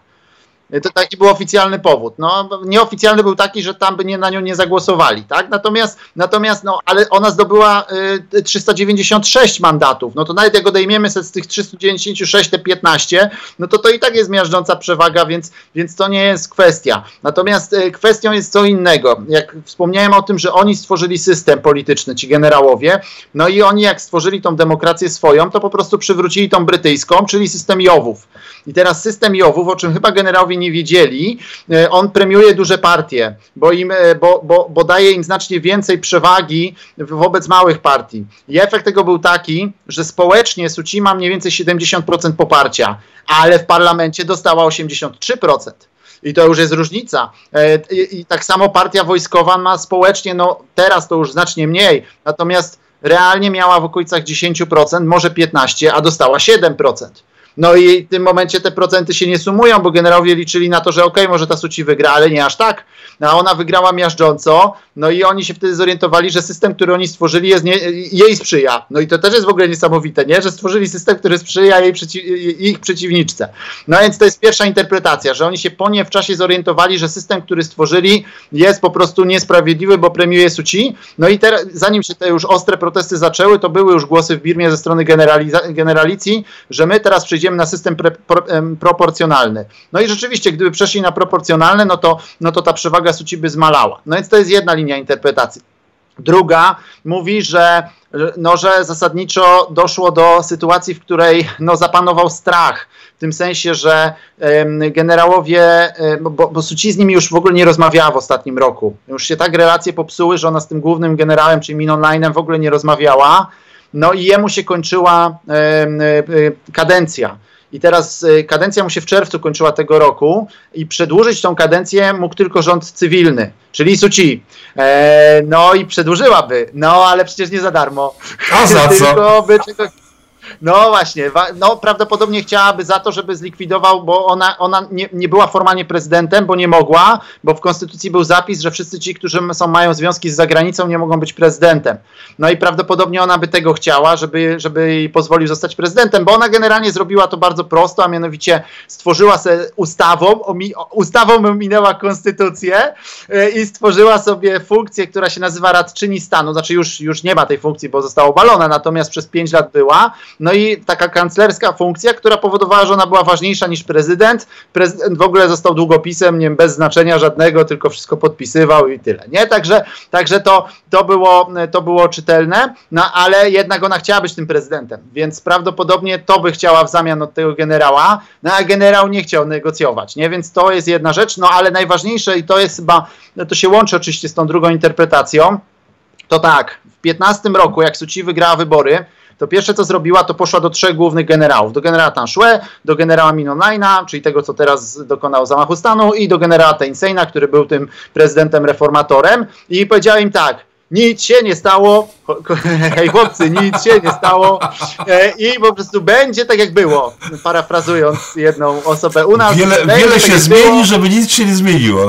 To taki był oficjalny powód. No, nieoficjalny był taki, że tam by nie, na nią nie zagłosowali, tak? Natomiast, natomiast no, ale ona zdobyła y, 396 mandatów. No to nawet jak odejmiemy z tych 396 te 15, no to to i tak jest miażdżąca przewaga, więc, więc to nie jest kwestia. Natomiast y, kwestią jest co innego. Jak wspomniałem o tym, że oni stworzyli system polityczny, ci generałowie, no i oni jak stworzyli tą demokrację swoją, to po prostu przywrócili tą brytyjską, czyli system Jowów. I teraz system Jowów, o czym chyba generałowie nie wiedzieli, e, on premiuje duże partie, bo, im, e, bo, bo, bo daje im znacznie więcej przewagi wobec małych partii. I efekt tego był taki, że społecznie Suci ma mniej więcej 70% poparcia, ale w parlamencie dostała 83%. I to już jest różnica. E, I, I, tak samo partia wojskowa ma społecznie, no teraz to już znacznie mniej, natomiast realnie miała w okolicach 10%, może 15%, a dostała 7%. No i w tym momencie te procenty się nie sumują, bo generałowie liczyli na to, że okej, okay, może ta Suci wygra, ale nie aż tak. No, a ona wygrała miażdżąco, no i oni się wtedy zorientowali, że system, który oni stworzyli, jest nie, jej sprzyja. No i to też jest w ogóle niesamowite, nie? że stworzyli system, który sprzyja jej ich przeciwniczce. No więc to jest pierwsza interpretacja, że oni się po nie w czasie zorientowali, że system, który stworzyli, jest po prostu niesprawiedliwy, bo premiuje Suci. No i teraz, zanim się te już ostre protesty zaczęły, to były już głosy w Birmie ze strony generalicji, że my teraz przyjdziemy przejdziemy na system pre, pro, proporcjonalny. No i rzeczywiście, gdyby przeszli na proporcjonalny, no to, no to ta przewaga Suci by zmalała. No więc to jest jedna linia interpretacji. Druga mówi, że, no, że zasadniczo doszło do sytuacji, w której no, zapanował strach. W tym sensie, że generałowie, bo, bo Suci z nimi już w ogóle nie rozmawiała w ostatnim roku. Już się tak relacje popsuły, że ona z tym głównym generałem, czyli Min Online'em w ogóle nie rozmawiała. No i jemu się kończyła e, e, kadencja. I teraz e, kadencja mu się w czerwcu kończyła tego roku i przedłużyć tą kadencję mógł tylko rząd cywilny, czyli Suci. E, no i przedłużyłaby, no ale przecież nie za darmo. A za co? tylko by czegoś, no właśnie, no prawdopodobnie chciałaby za to, żeby zlikwidował, bo ona, ona nie, nie była formalnie prezydentem, bo nie mogła, bo w konstytucji był zapis, że wszyscy ci, którzy są, mają związki z zagranicą, nie mogą być prezydentem. No i prawdopodobnie ona by tego chciała, żeby, żeby jej pozwolił zostać prezydentem, bo ona generalnie zrobiła to bardzo prosto, a mianowicie stworzyła sobie ustawą, ustawą ominęła konstytucję yy, i stworzyła sobie funkcję, która się nazywa radczyni stanu, znaczy już, już nie ma tej funkcji, bo została obalona, natomiast przez pięć lat była, no i taka kanclerska funkcja, która powodowała, że ona była ważniejsza niż prezydent. Prezydent w ogóle został długopisem, nie wiem, bez znaczenia żadnego, tylko wszystko podpisywał i tyle. Nie? Także, także to, to, było, to było czytelne, no ale jednak ona chciała być tym prezydentem, więc prawdopodobnie to by chciała w zamian od tego generała, no a generał nie chciał negocjować, nie? Więc to jest jedna rzecz, no ale najważniejsze i to jest chyba, no to się łączy oczywiście z tą drugą interpretacją, to tak, w 15 roku, jak Suci wygrała wybory, to pierwsze co zrobiła, to poszła do trzech głównych generałów. Do generała Tanshue, do generała Minonajna, czyli tego, co teraz dokonał zamachu stanu i do generała Teinseina, który był tym prezydentem reformatorem i powiedziała im tak, nic się nie stało, hej chłopcy, nic się nie stało e, i po prostu będzie tak jak było, parafrazując jedną osobę u nas. Wiele, wiele tak się zmieni, było. żeby nic się nie zmieniło.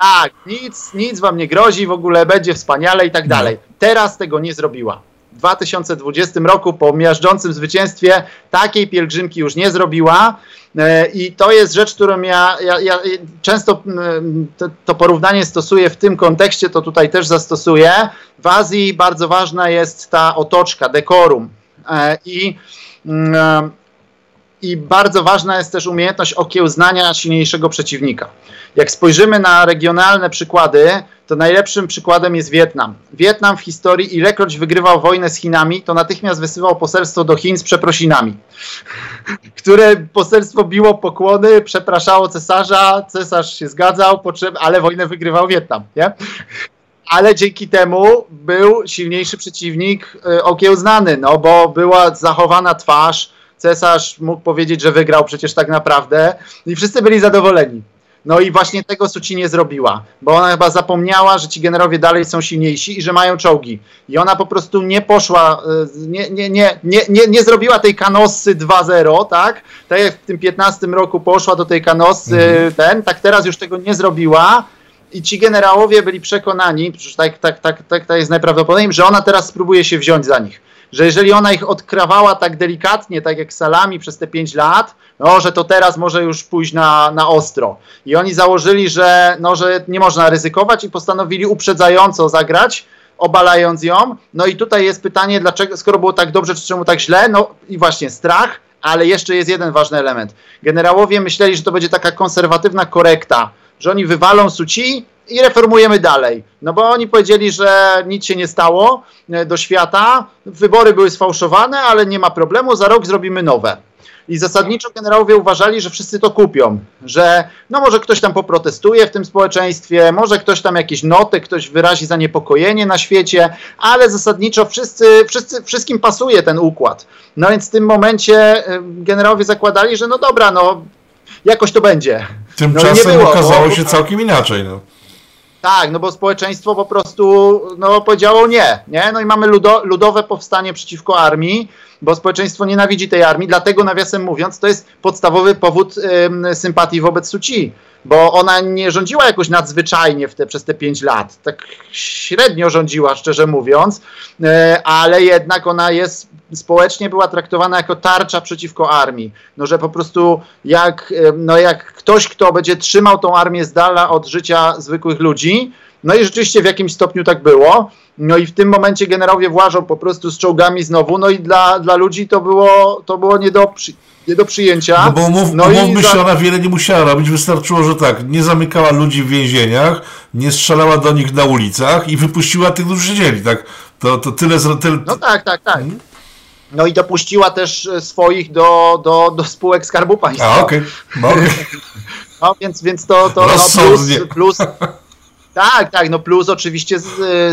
Tak, nic, nic wam nie grozi, w ogóle będzie wspaniale i tak dalej. Teraz tego nie zrobiła. 2020 roku po miażdżącym zwycięstwie takiej pielgrzymki już nie zrobiła e, i to jest rzecz, którą ja, ja, ja często to, porównanie stosuję w tym kontekście, to tutaj też zastosuję. W Azji bardzo ważna jest ta otoczka, dekorum e, i e, i bardzo ważna jest też umiejętność okiełznania silniejszego przeciwnika. Jak spojrzymy na regionalne przykłady, to najlepszym przykładem jest Wietnam. Wietnam w historii, ilekroć wygrywał wojnę z Chinami, to natychmiast wysyłał poselstwo do Chin z przeprosinami, które poselstwo biło pokłony, przepraszało cesarza, cesarz się zgadzał, ale wojnę wygrywał Wietnam. Nie? ale dzięki temu był silniejszy przeciwnik y, okiełznany, no bo była zachowana twarz, cesarz mógł powiedzieć, że wygrał przecież tak naprawdę i wszyscy byli zadowoleni. No i właśnie tego Suci nie zrobiła, bo ona chyba zapomniała, że ci generowie dalej są silniejsi i że mają czołgi. I ona po prostu nie poszła, nie, nie, nie, nie, nie, nie zrobiła tej kanosy 2-0, tak? Tak jak w tym 15 roku poszła do tej kanosy mhm. ten, tak teraz już tego nie zrobiła. I ci generałowie byli przekonani, tak, tak, tak, tak, tak jest najprawdopodobniej, że ona teraz spróbuje się wziąć za nich że jeżeli ona ich odkrawała tak delikatnie, tak jak salami przez te 5 lat, no, że to teraz może już pójść na, na ostro. I oni założyli, że, no, że nie można ryzykować i postanowili uprzedzająco zagrać, obalając ją. No i tutaj jest pytanie, dlaczego, skoro było tak dobrze, czy czemu tak źle? No i właśnie strach, ale jeszcze jest jeden ważny element. Generałowie myśleli, że to będzie taka konserwatywna korekta, że oni wywalą Suci i reformujemy dalej. No bo oni powiedzieli, że nic się nie stało e, do świata, wybory były sfałszowane, ale nie ma problemu, za rok zrobimy nowe. I zasadniczo generałowie uważali, że wszyscy to kupią, że no może ktoś tam poprotestuje w tym społeczeństwie, może ktoś tam jakieś noty, ktoś wyrazi zaniepokojenie na świecie, ale zasadniczo wszyscy, wszyscy, wszystkim pasuje ten układ. No więc w tym momencie y, generałowie zakładali, że no dobra, no jakoś to będzie. Tymczasem no, okazało bo, się całkiem inaczej. No. Tak, no bo społeczeństwo po prostu no, powiedziało nie, nie. No i mamy ludo, ludowe powstanie przeciwko armii, bo społeczeństwo nienawidzi tej armii, dlatego nawiasem mówiąc, to jest podstawowy powód ym, sympatii wobec Suci, bo ona nie rządziła jakoś nadzwyczajnie te, przez te pięć lat. Tak średnio rządziła, szczerze mówiąc, yy, ale jednak ona jest społecznie była traktowana jako tarcza przeciwko armii. No, że po prostu jak, no, jak ktoś, kto będzie trzymał tą armię z dala od życia zwykłych ludzi, no i rzeczywiście w jakimś stopniu tak było. No i w tym momencie generałowie włażą po prostu z czołgami znowu, no i dla, dla ludzi to było, to było nie do, przy, nie do przyjęcia. No bo umów, no umówmy się, za... ona wiele nie musiała robić, wystarczyło, że tak, nie zamykała ludzi w więzieniach, nie strzelała do nich na ulicach i wypuściła tych, którzy siedzieli, tak? To, to tyle... tyle... No tak, tak, tak. Hmm? No i dopuściła też e, swoich do, do, do spółek Skarbu Państwa. A, okej. Okay. okay. No więc, więc to, to no, plus, plus, tak, tak, no plus oczywiście z,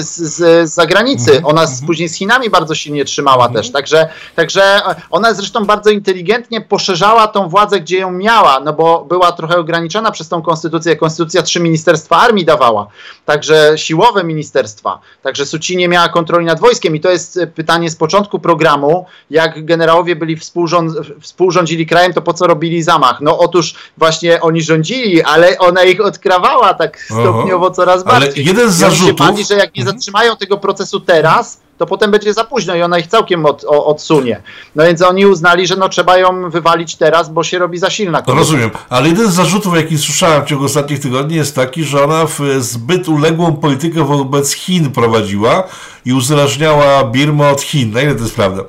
z, z zagranicy. Mhm, ona z, mhm. później z Chinami bardzo silnie trzymała mhm. też, także, także ona zresztą bardzo inteligentnie poszerzała tą władzę, gdzie ją miała, no bo była trochę ograniczona przez tą konstytucję. Konstytucja trzy ministerstwa armii dawała, także siłowe ministerstwa, także Suci nie miała kontroli nad wojskiem i to jest pytanie z początku programu, jak generałowie byli współrząd, współrządzili krajem, to po co robili zamach? No otóż właśnie oni rządzili, ale ona ich odkrawała tak stopniowo coraz coraz bardziej. Ale jeden z zarzutów... się bali, że jak nie mhm. zatrzymają tego procesu teraz, to potem będzie za późno i ona ich całkiem od, o, odsunie. No więc oni uznali, że no trzeba ją wywalić teraz, bo się robi za silna. Kobieta. Rozumiem, ale jeden z zarzutów, jaki słyszałem w ciągu ostatnich tygodni jest taki, że ona zbyt uległą politykę wobec Chin prowadziła i uzależniała Birmę od Chin. Na ile to jest prawda?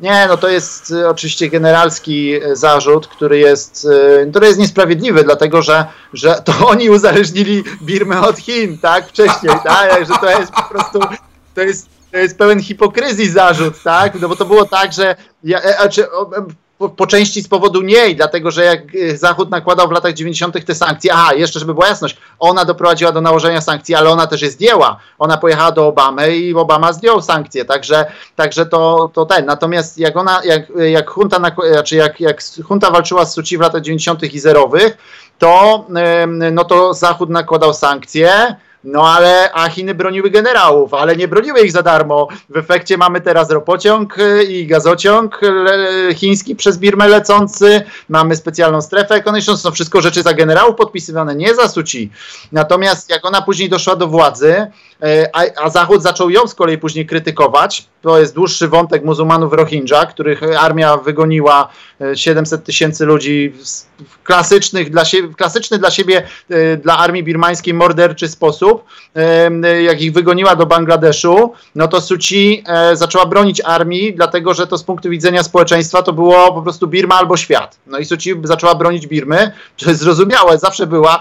Nie, no to jest y, oczywiście generalski y, zarzut, który jest, y, który jest niesprawiedliwy, dlatego że, że to oni uzależnili Birmę od Chin, tak, wcześniej, tak, że to jest po prostu, to jest, to jest pełen hipokryzji zarzut, tak, no bo to było tak, że ja, znaczy, po, po, części z powodu niej, dlatego że jak y, Zachód nakładał w latach 90. te sankcje, aha, jeszcze żeby była jasność, ona doprowadziła do nałożenia sankcji, ale ona też je zdjęła. Ona pojechała do Obamy i Obama zdjął sankcje, także, także to, to ten. Natomiast jak ona, jak, jak junta, znaczy jak, jak walczyła z Suci w latach 90. i zerowych, to, no to Zachód nakładał sankcje, no ale, a Chiny broniły generałów, ale nie broniły ich za darmo. W efekcie mamy teraz ropociąg y, i gazociąg chiński przez Birmę lecący, mamy specjalną strefę ekonomiczną, są wszystko rzeczy za generałów podpisywane, nie za Suci. Natomiast jak ona później doszła do władzy, y, a, a Zachód zaczął ją z kolei później krytykować, to jest dłuższy wątek muzułmanów Rohingya, których armia wygoniła 700 e, tysięcy ludzi w klasycznych dla siebie, klasyczny dla siebie, e, dla armii birmańskiej morderczy sposób, e, jak ich wygoniła do Bangladeszu, no to Suci zaczęła bronić armii, dlatego że to z punktu widzenia społeczeństwa to było po prostu Birma albo świat. No i Suci zaczęła bronić Birmy, to jest zrozumiałe, zawsze była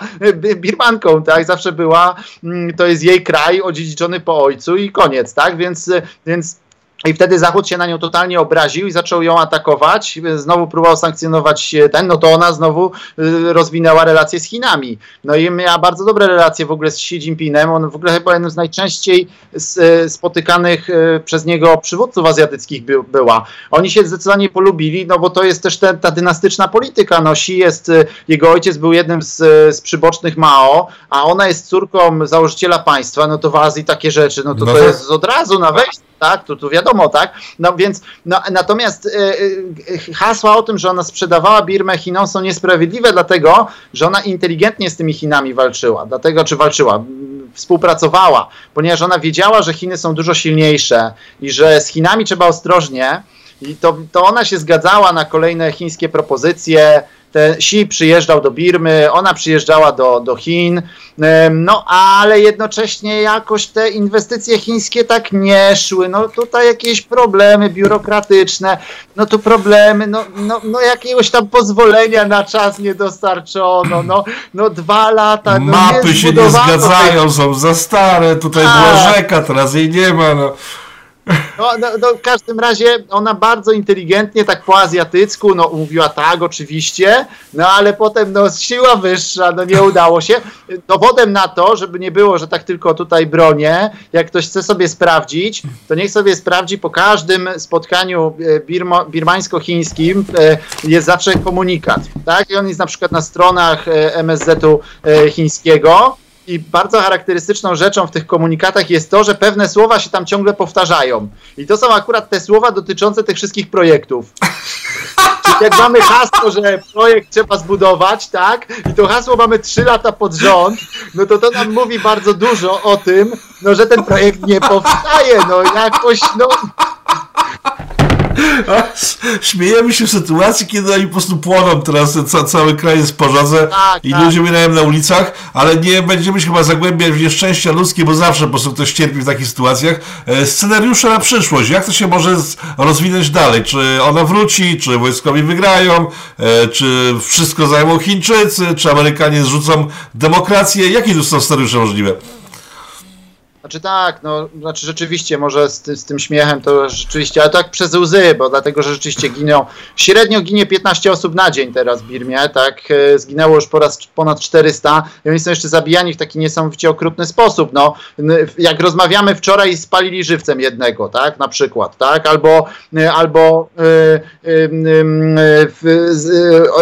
Birmanką, tak, zawsze była, mm, to jest jej kraj odziedziczony po ojcu i koniec, tak, więc, więc i wtedy Zachód się na nią totalnie obraził i zaczął ją atakować. Znowu próbował sankcjonować ten, no to ona znowu y, rozwinęła relacje z Chinami. No i miała bardzo dobre relacje w ogóle z Xi Jinpingem. On w ogóle chyba jednym z najczęściej y, spotykanych y, przez niego przywódców azjatyckich by, była. Oni się zdecydowanie polubili, no bo to jest też te, ta dynastyczna polityka. No Xi jest, jego ojciec był jednym z, z przybocznych Mao, a ona jest córką założyciela państwa, no to w Azji takie rzeczy, no to no to jest od razu na wejście tak? To, to wiadomo, tak? No więc, no, natomiast y, hasła o tym, że ona sprzedawała Birmę Chinom są niesprawiedliwe, dlatego, że ona inteligentnie z tymi Chinami walczyła, dlatego, czy walczyła, współpracowała, ponieważ ona wiedziała, że Chiny są dużo silniejsze i że z Chinami trzeba ostrożnie, i to, to ona się zgadzała na kolejne chińskie propozycje, te Xi przyjeżdżał do Birmy, ona przyjeżdżała do, do Chin, no ale jednocześnie jakoś te inwestycje chińskie tak nie szły, no tutaj jakieś problemy biurokratyczne, no tu problemy, no, no, no jakiegoś tam pozwolenia na czas nie dostarczono, no, no dwa lata. No Mapy się nie zgadzają, są za stare, tutaj była rzeka, teraz jej nie ma, no. No, no, no, w każdym razie ona bardzo inteligentnie, tak po azjatycku, no mówiła tak, oczywiście, no ale potem no siła wyższa, no nie udało się. Dowodem na to, żeby nie było, że tak tylko tutaj bronię, jak ktoś chce sobie sprawdzić, to niech sobie sprawdzi po każdym spotkaniu e, birmo, birmańsko-chińskim e, jest zawsze komunikat, tak? I on jest na przykład na stronach e, MSZ-u chińskiego i bardzo charakterystyczną rzeczą w tych komunikatach jest to, że pewne słowa się tam ciągle powtarzają. I to są akurat te słowa dotyczące tych wszystkich projektów. Czyli jak mamy hasło, że projekt trzeba zbudować, tak? I to hasło mamy trzy lata pod rząd, no to to nam mówi bardzo dużo o tym, no, że ten projekt nie powstaje, no jakoś, no... Śmiejemy się w sytuacji, kiedy oni po prostu płoną teraz, ca cały kraj jest pożarze tak, i tak. ludzie umierają na ulicach, ale nie będziemy się chyba zagłębiać w nieszczęścia ludzkie, bo zawsze po prostu ktoś cierpi w takich sytuacjach. E, scenariusze na przyszłość, jak to się może rozwinąć dalej? Czy ona wróci, czy wojskowi wygrają, e, czy wszystko zajmą Chińczycy, czy Amerykanie zrzucą demokrację? Jakie tu są scenariusze możliwe? Znaczy tak, no, znaczy rzeczywiście, może z, ty, z, tym śmiechem to rzeczywiście, ale tak przez łzy, bo dlatego, że rzeczywiście giną, średnio ginie 15 osób na dzień teraz w Birmie, tak, e, zginęło już po raz ponad 400 i oni są jeszcze zabijani w taki niesamowicie okrutny sposób, no, jak rozmawiamy wczoraj spalili żywcem jednego, tak, na przykład, tak, albo, albo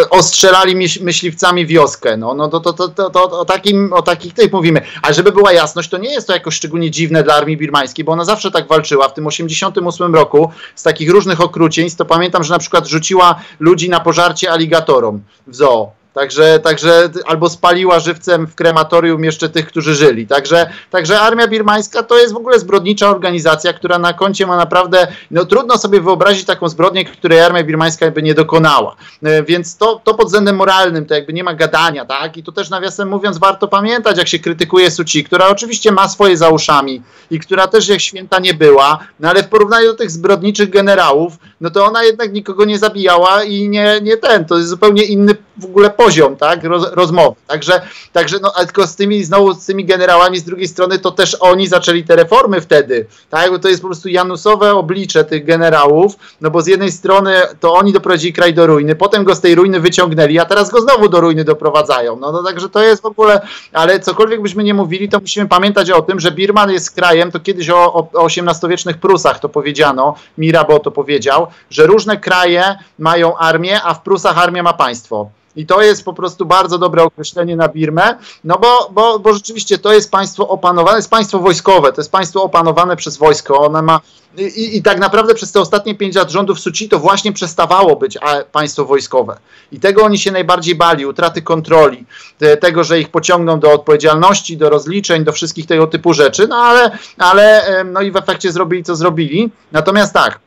ostrzelali myśliwcami wioskę, no, no to, to, to, to, to o, takim, o takich tych mówimy, ale żeby była jasność, to nie jest to jakoś szczególnie szczególnie dziwne dla armii birmańskiej, bo ona zawsze tak walczyła. W tym 88 roku z takich różnych okrucieństw, to pamiętam, że na przykład rzuciła ludzi na pożarcie aligatorom w zoo Także, także albo spaliła żywcem w krematorium jeszcze tych, którzy żyli. Także, także armia birmańska to jest w ogóle zbrodnicza organizacja, która na koncie ma naprawdę, no trudno sobie wyobrazić taką zbrodnię, której armia birmańska by nie dokonała. E, więc to, to pod względem moralnym to jakby nie ma gadania, tak? I tu też nawiasem mówiąc warto pamiętać, jak się krytykuje Suci, która oczywiście ma swoje za uszami i która też jak święta nie była, no ale w porównaniu do tych zbrodniczych generałów, no to ona jednak nikogo nie zabijała i nie, nie ten, to jest zupełnie inny w ogóle poziom, tak, Roz, rozmowy. Także, także no, tylko z tymi, znowu z tymi generałami z drugiej strony, to też oni zaczęli te reformy wtedy, tak, bo to jest po prostu janusowe oblicze tych generałów, no bo z jednej strony to oni doprowadzili kraj do ruiny, potem go z tej ruiny wyciągnęli, a teraz go znowu do ruiny doprowadzają, no, no także to jest w ogóle, ale cokolwiek byśmy nie mówili, to musimy pamiętać o tym, że Birman jest krajem, to kiedyś o, o, o XVIII-wiecznych Prusach to powiedziano, Mirabeau to powiedział, że różne kraje mają armię, a w Prusach armia ma państwo. I to jest po prostu bardzo dobre określenie na Birmę, no bo, bo, bo rzeczywiście to jest państwo opanowane, jest państwo wojskowe, to jest państwo opanowane przez wojsko, ono ma i, I, tak naprawdę przez te ostatnie pięć lat rządów Suci to właśnie przestawało być państwo wojskowe. I tego oni się najbardziej bali, utraty kontroli, tego, że ich pociągną do odpowiedzialności, do rozliczeń, do wszystkich tego typu rzeczy, no ale, ale no i w efekcie zrobili co zrobili. Natomiast tak,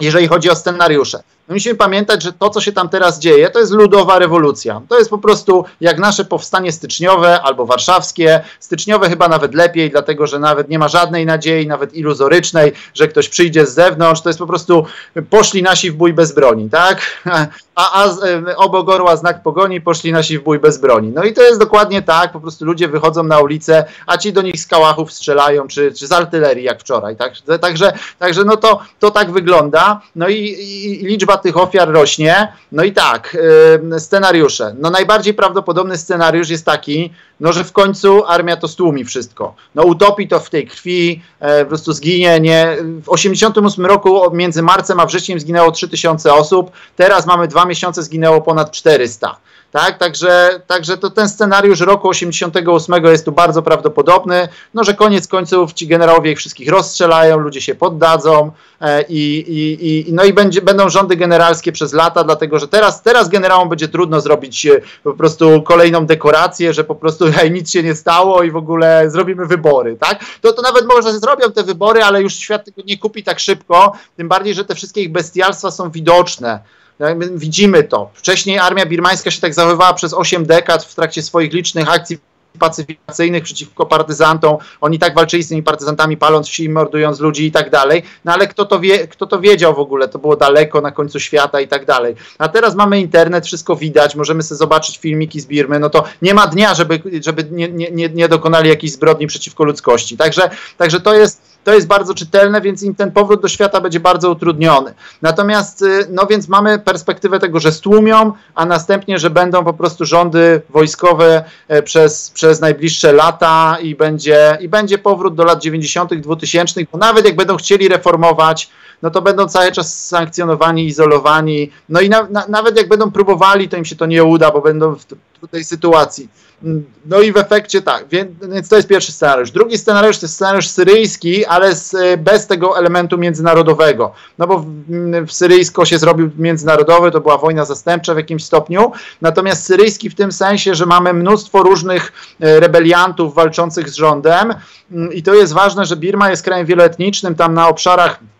jeżeli chodzi o scenariusze. Musimy pamiętać, że to, co się tam teraz dzieje, to jest ludowa rewolucja. To jest po prostu jak nasze powstanie styczniowe albo warszawskie. Styczniowe chyba nawet lepiej, dlatego że nawet nie ma żadnej nadziei, nawet iluzorycznej, że ktoś przyjdzie z zewnątrz. To jest po prostu poszli nasi w bój bez broni, tak? A, a e, obok orła znak pogoni, poszli nasi w bój bez broni. No i to jest dokładnie tak, po prostu ludzie wychodzą na ulicę, a ci do nich z kałachów strzelają, czy, czy z artylerii jak wczoraj. Tak? Także, także no to, to tak wygląda. No i, i liczba tych ofiar rośnie. No i tak, yy, scenariusze. No najbardziej prawdopodobny scenariusz jest taki, no że w końcu armia to stłumi wszystko. No utopi to w tej krwi, e, po prostu zginie. Nie. W 88 roku między marcem a wrześniem zginęło 3000 osób, teraz mamy dwa miesiące, zginęło ponad 400. Tak, także, także to ten scenariusz roku 88 jest tu bardzo prawdopodobny, no że koniec końców ci generałowie ich wszystkich rozstrzelają, ludzie się poddadzą e, i, i, no i będzie, będą rządy generalskie przez lata, dlatego że teraz, teraz generałom będzie trudno zrobić e, po prostu kolejną dekorację, że po prostu hej, nic się nie stało i w ogóle zrobimy wybory, tak? To, to nawet może zrobią te wybory, ale już świat tego nie kupi tak szybko, tym bardziej, że te wszystkie ich bestialstwa są widoczne. Widzimy to. Wcześniej armia birmańska się tak zachowywała przez 8 dekad w trakcie swoich licznych akcji pacyfikacyjnych przeciwko partyzantom. Oni tak walczyli z tymi partyzantami, paląc wsi, mordując ludzi i tak dalej. No ale kto to, wie, kto to wiedział w ogóle? To było daleko, na końcu świata i tak dalej. A teraz mamy internet, wszystko widać, możemy sobie zobaczyć filmiki z Birmy, no to nie ma dnia, żeby, żeby nie, nie, nie dokonali jakiejś zbrodni przeciwko ludzkości. Także, także to jest to jest bardzo czytelne, więc im ten powrót do świata będzie bardzo utrudniony. Natomiast, y, no więc mamy perspektywę tego, że stłumią, a następnie, że będą po prostu rządy wojskowe e, przez, przez najbliższe lata i będzie, i będzie powrót do lat 90., 2000, bo nawet jak będą chcieli reformować, no to będą cały czas sankcjonowani, izolowani. No i na, na, nawet jak będą próbowali, to im się to nie uda, bo będą w tej sytuacji. No i w efekcie tak, więc to jest pierwszy scenariusz. Drugi scenariusz to jest scenariusz syryjski, ale z, bez tego elementu międzynarodowego. No bo w, w syryjsko się zrobił międzynarodowy, to była wojna zastępcza w jakimś stopniu. Natomiast syryjski w tym sensie, że mamy mnóstwo różnych e, rebeliantów walczących z rządem i to jest ważne, że Birma jest krajem wieloetnicznym, tam na obszarach E, e,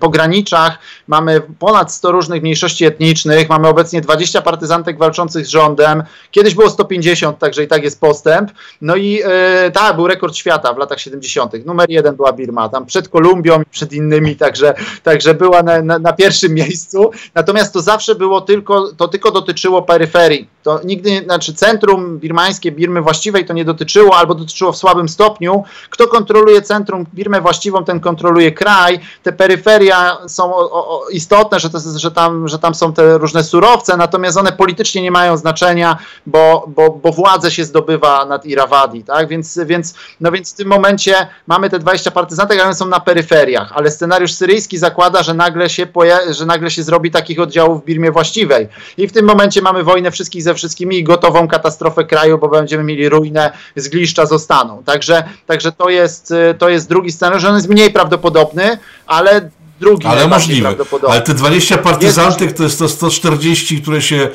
pograniczach mamy ponad 100 różnych mniejszości etnicznych, mamy obecnie 20 partyzantek walczących z rządem, kiedyś było 150, także i tak jest postęp. No i e, tak, był rekord świata w latach 70. Numer jeden była Birma, tam przed Kolumbią przed innymi, także, także była na, na, na, pierwszym miejscu. Natomiast to zawsze było tylko, to tylko dotyczyło peryferii. To nigdy, znaczy centrum birmańskie, Birmy właściwej to nie dotyczyło, albo dotyczyło w słabym stopniu. Kto kontroluje centrum, Birmę właściwą, ten kontroluje kraj kraj, te peryferia są o, o, istotne, że, to, że, tam, że tam są te różne surowce, natomiast one politycznie nie mają znaczenia, bo, bo, bo władzę się zdobywa nad Irawadi, tak? Więc, więc, no więc w tym momencie mamy te 20 partyzantek, ale one są na peryferiach, ale scenariusz syryjski zakłada, że nagle się, że nagle się zrobi takich oddziałów w Birmie właściwej. I w tym momencie mamy wojnę wszystkich ze wszystkimi i gotową katastrofę kraju, bo będziemy mieli ruinę, zgliszcza zostaną. Także, także to, jest, to jest drugi scenariusz, on jest mniej prawdopodobny, ale drugi ale możliwe. Ale te 20 partyzantek to jest to 140, które się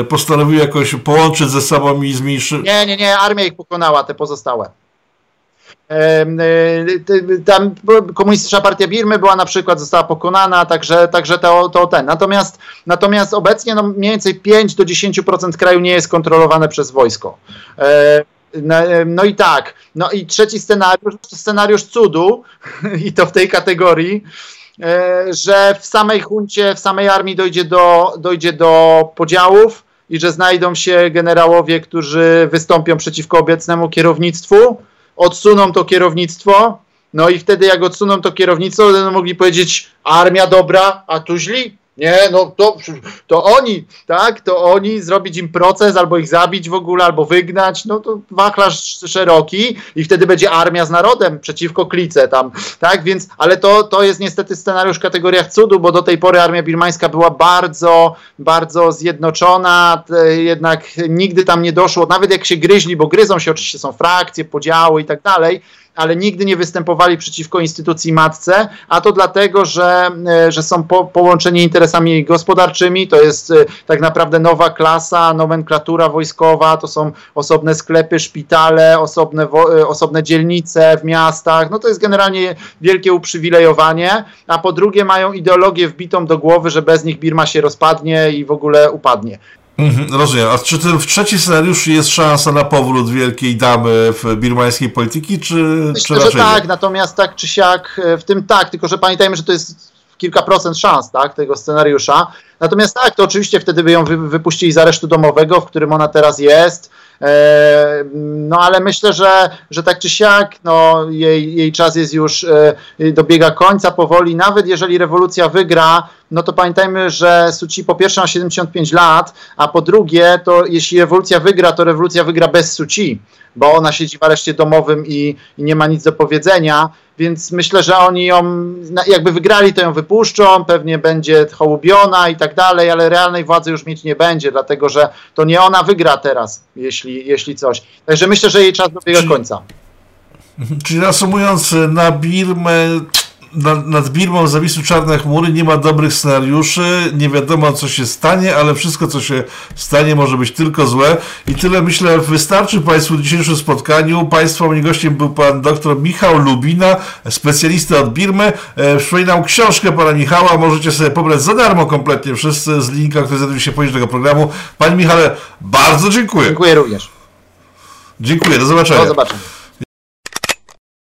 e, postanowiły jakoś połączyć ze sobą i zmniejszyć. Nie, nie, nie, armia ich pokonała, te pozostałe. E, tam komunistyczna partia Birmy była na przykład, została pokonana, także, także to, to ten. Natomiast, natomiast obecnie no mniej więcej 5 do 10% kraju nie jest kontrolowane przez wojsko. E, no i tak. No i trzeci scenariusz to scenariusz cudu i to w tej kategorii, e, że w samej huncie, w samej armii dojdzie do, dojdzie do podziałów i że znajdą się generałowie, którzy wystąpią przeciwko obecnemu kierownictwu, odsuną to kierownictwo, no i wtedy jak odsuną to kierownictwo, będą mogli powiedzieć armia dobra, a tu źli. Nie, no to, to oni, tak, to oni, zrobić im proces, albo ich zabić w ogóle, albo wygnać, no to wachlarz szeroki i wtedy będzie armia z narodem przeciwko klice tam, tak, więc, ale to, to jest niestety scenariusz w kategoriach cudu, bo do tej pory armia birmańska była bardzo, bardzo zjednoczona, jednak nigdy tam nie doszło, nawet jak się gryźli, bo gryzą się oczywiście, są frakcje, podziały i tak dalej, ale nigdy nie występowali przeciwko instytucji matce, a to dlatego, że, e, że są po, połączeni interesami gospodarczymi, to jest e, tak naprawdę nowa klasa, nomenklatura wojskowa, to są osobne sklepy, szpitale, osobne, e, osobne dzielnice w miastach, no to jest generalnie wielkie uprzywilejowanie, a po drugie mają ideologię wbitą do głowy, że bez nich Birma się rozpadnie i w ogóle upadnie. Mhm, rozumiem. A czy ten w trzeci scenariusz jest szansa na powrót wielkiej damy w birmańskiej polityki, czy, Myślę, czy że tak, nie? natomiast tak czy siak e, w tym tak, tylko że pamiętajmy, że to jest kilka procent szans tak, tego scenariusza. Natomiast tak, to oczywiście wtedy by ją wypuścili z aresztu domowego, w którym ona teraz jest. E, no ale myślę, że, że tak czy siak no, jej, jej czas jest już, e, dobiega końca powoli. Nawet jeżeli rewolucja wygra, no to pamiętajmy, że Suci po pierwsze ma 75 lat, a po drugie, to jeśli rewolucja wygra, to rewolucja wygra bez Suci, bo ona siedzi w areszcie domowym i, i nie ma nic do powiedzenia, więc myślę, że oni ją, jakby wygrali, to ją wypuszczą, pewnie będzie hołubiona i tak dalej, ale realnej władzy już mieć nie będzie, dlatego że to nie ona wygra teraz, jeśli, jeśli coś. Także myślę, że jej czas dobiega końca. Czyli reasumując, na Birmę nad, nad Birmą zawisły czarne chmury, nie ma dobrych scenariuszy, nie wiadomo co się stanie, ale wszystko co się stanie może być tylko złe i tyle myślę wystarczy Państwu w dzisiejszym spotkaniu. Państwa moim gościem był Pan dr Michał Lubina, specjalista od Birmy. E, przypominam książkę Pana Michała, możecie sobie pobrać za darmo kompletnie wszyscy z linka, który znajduje się poniżej tego programu. Panie Michale, bardzo dziękuję. Dziękuję również. Dziękuję, do zobaczenia. Do zobaczenia.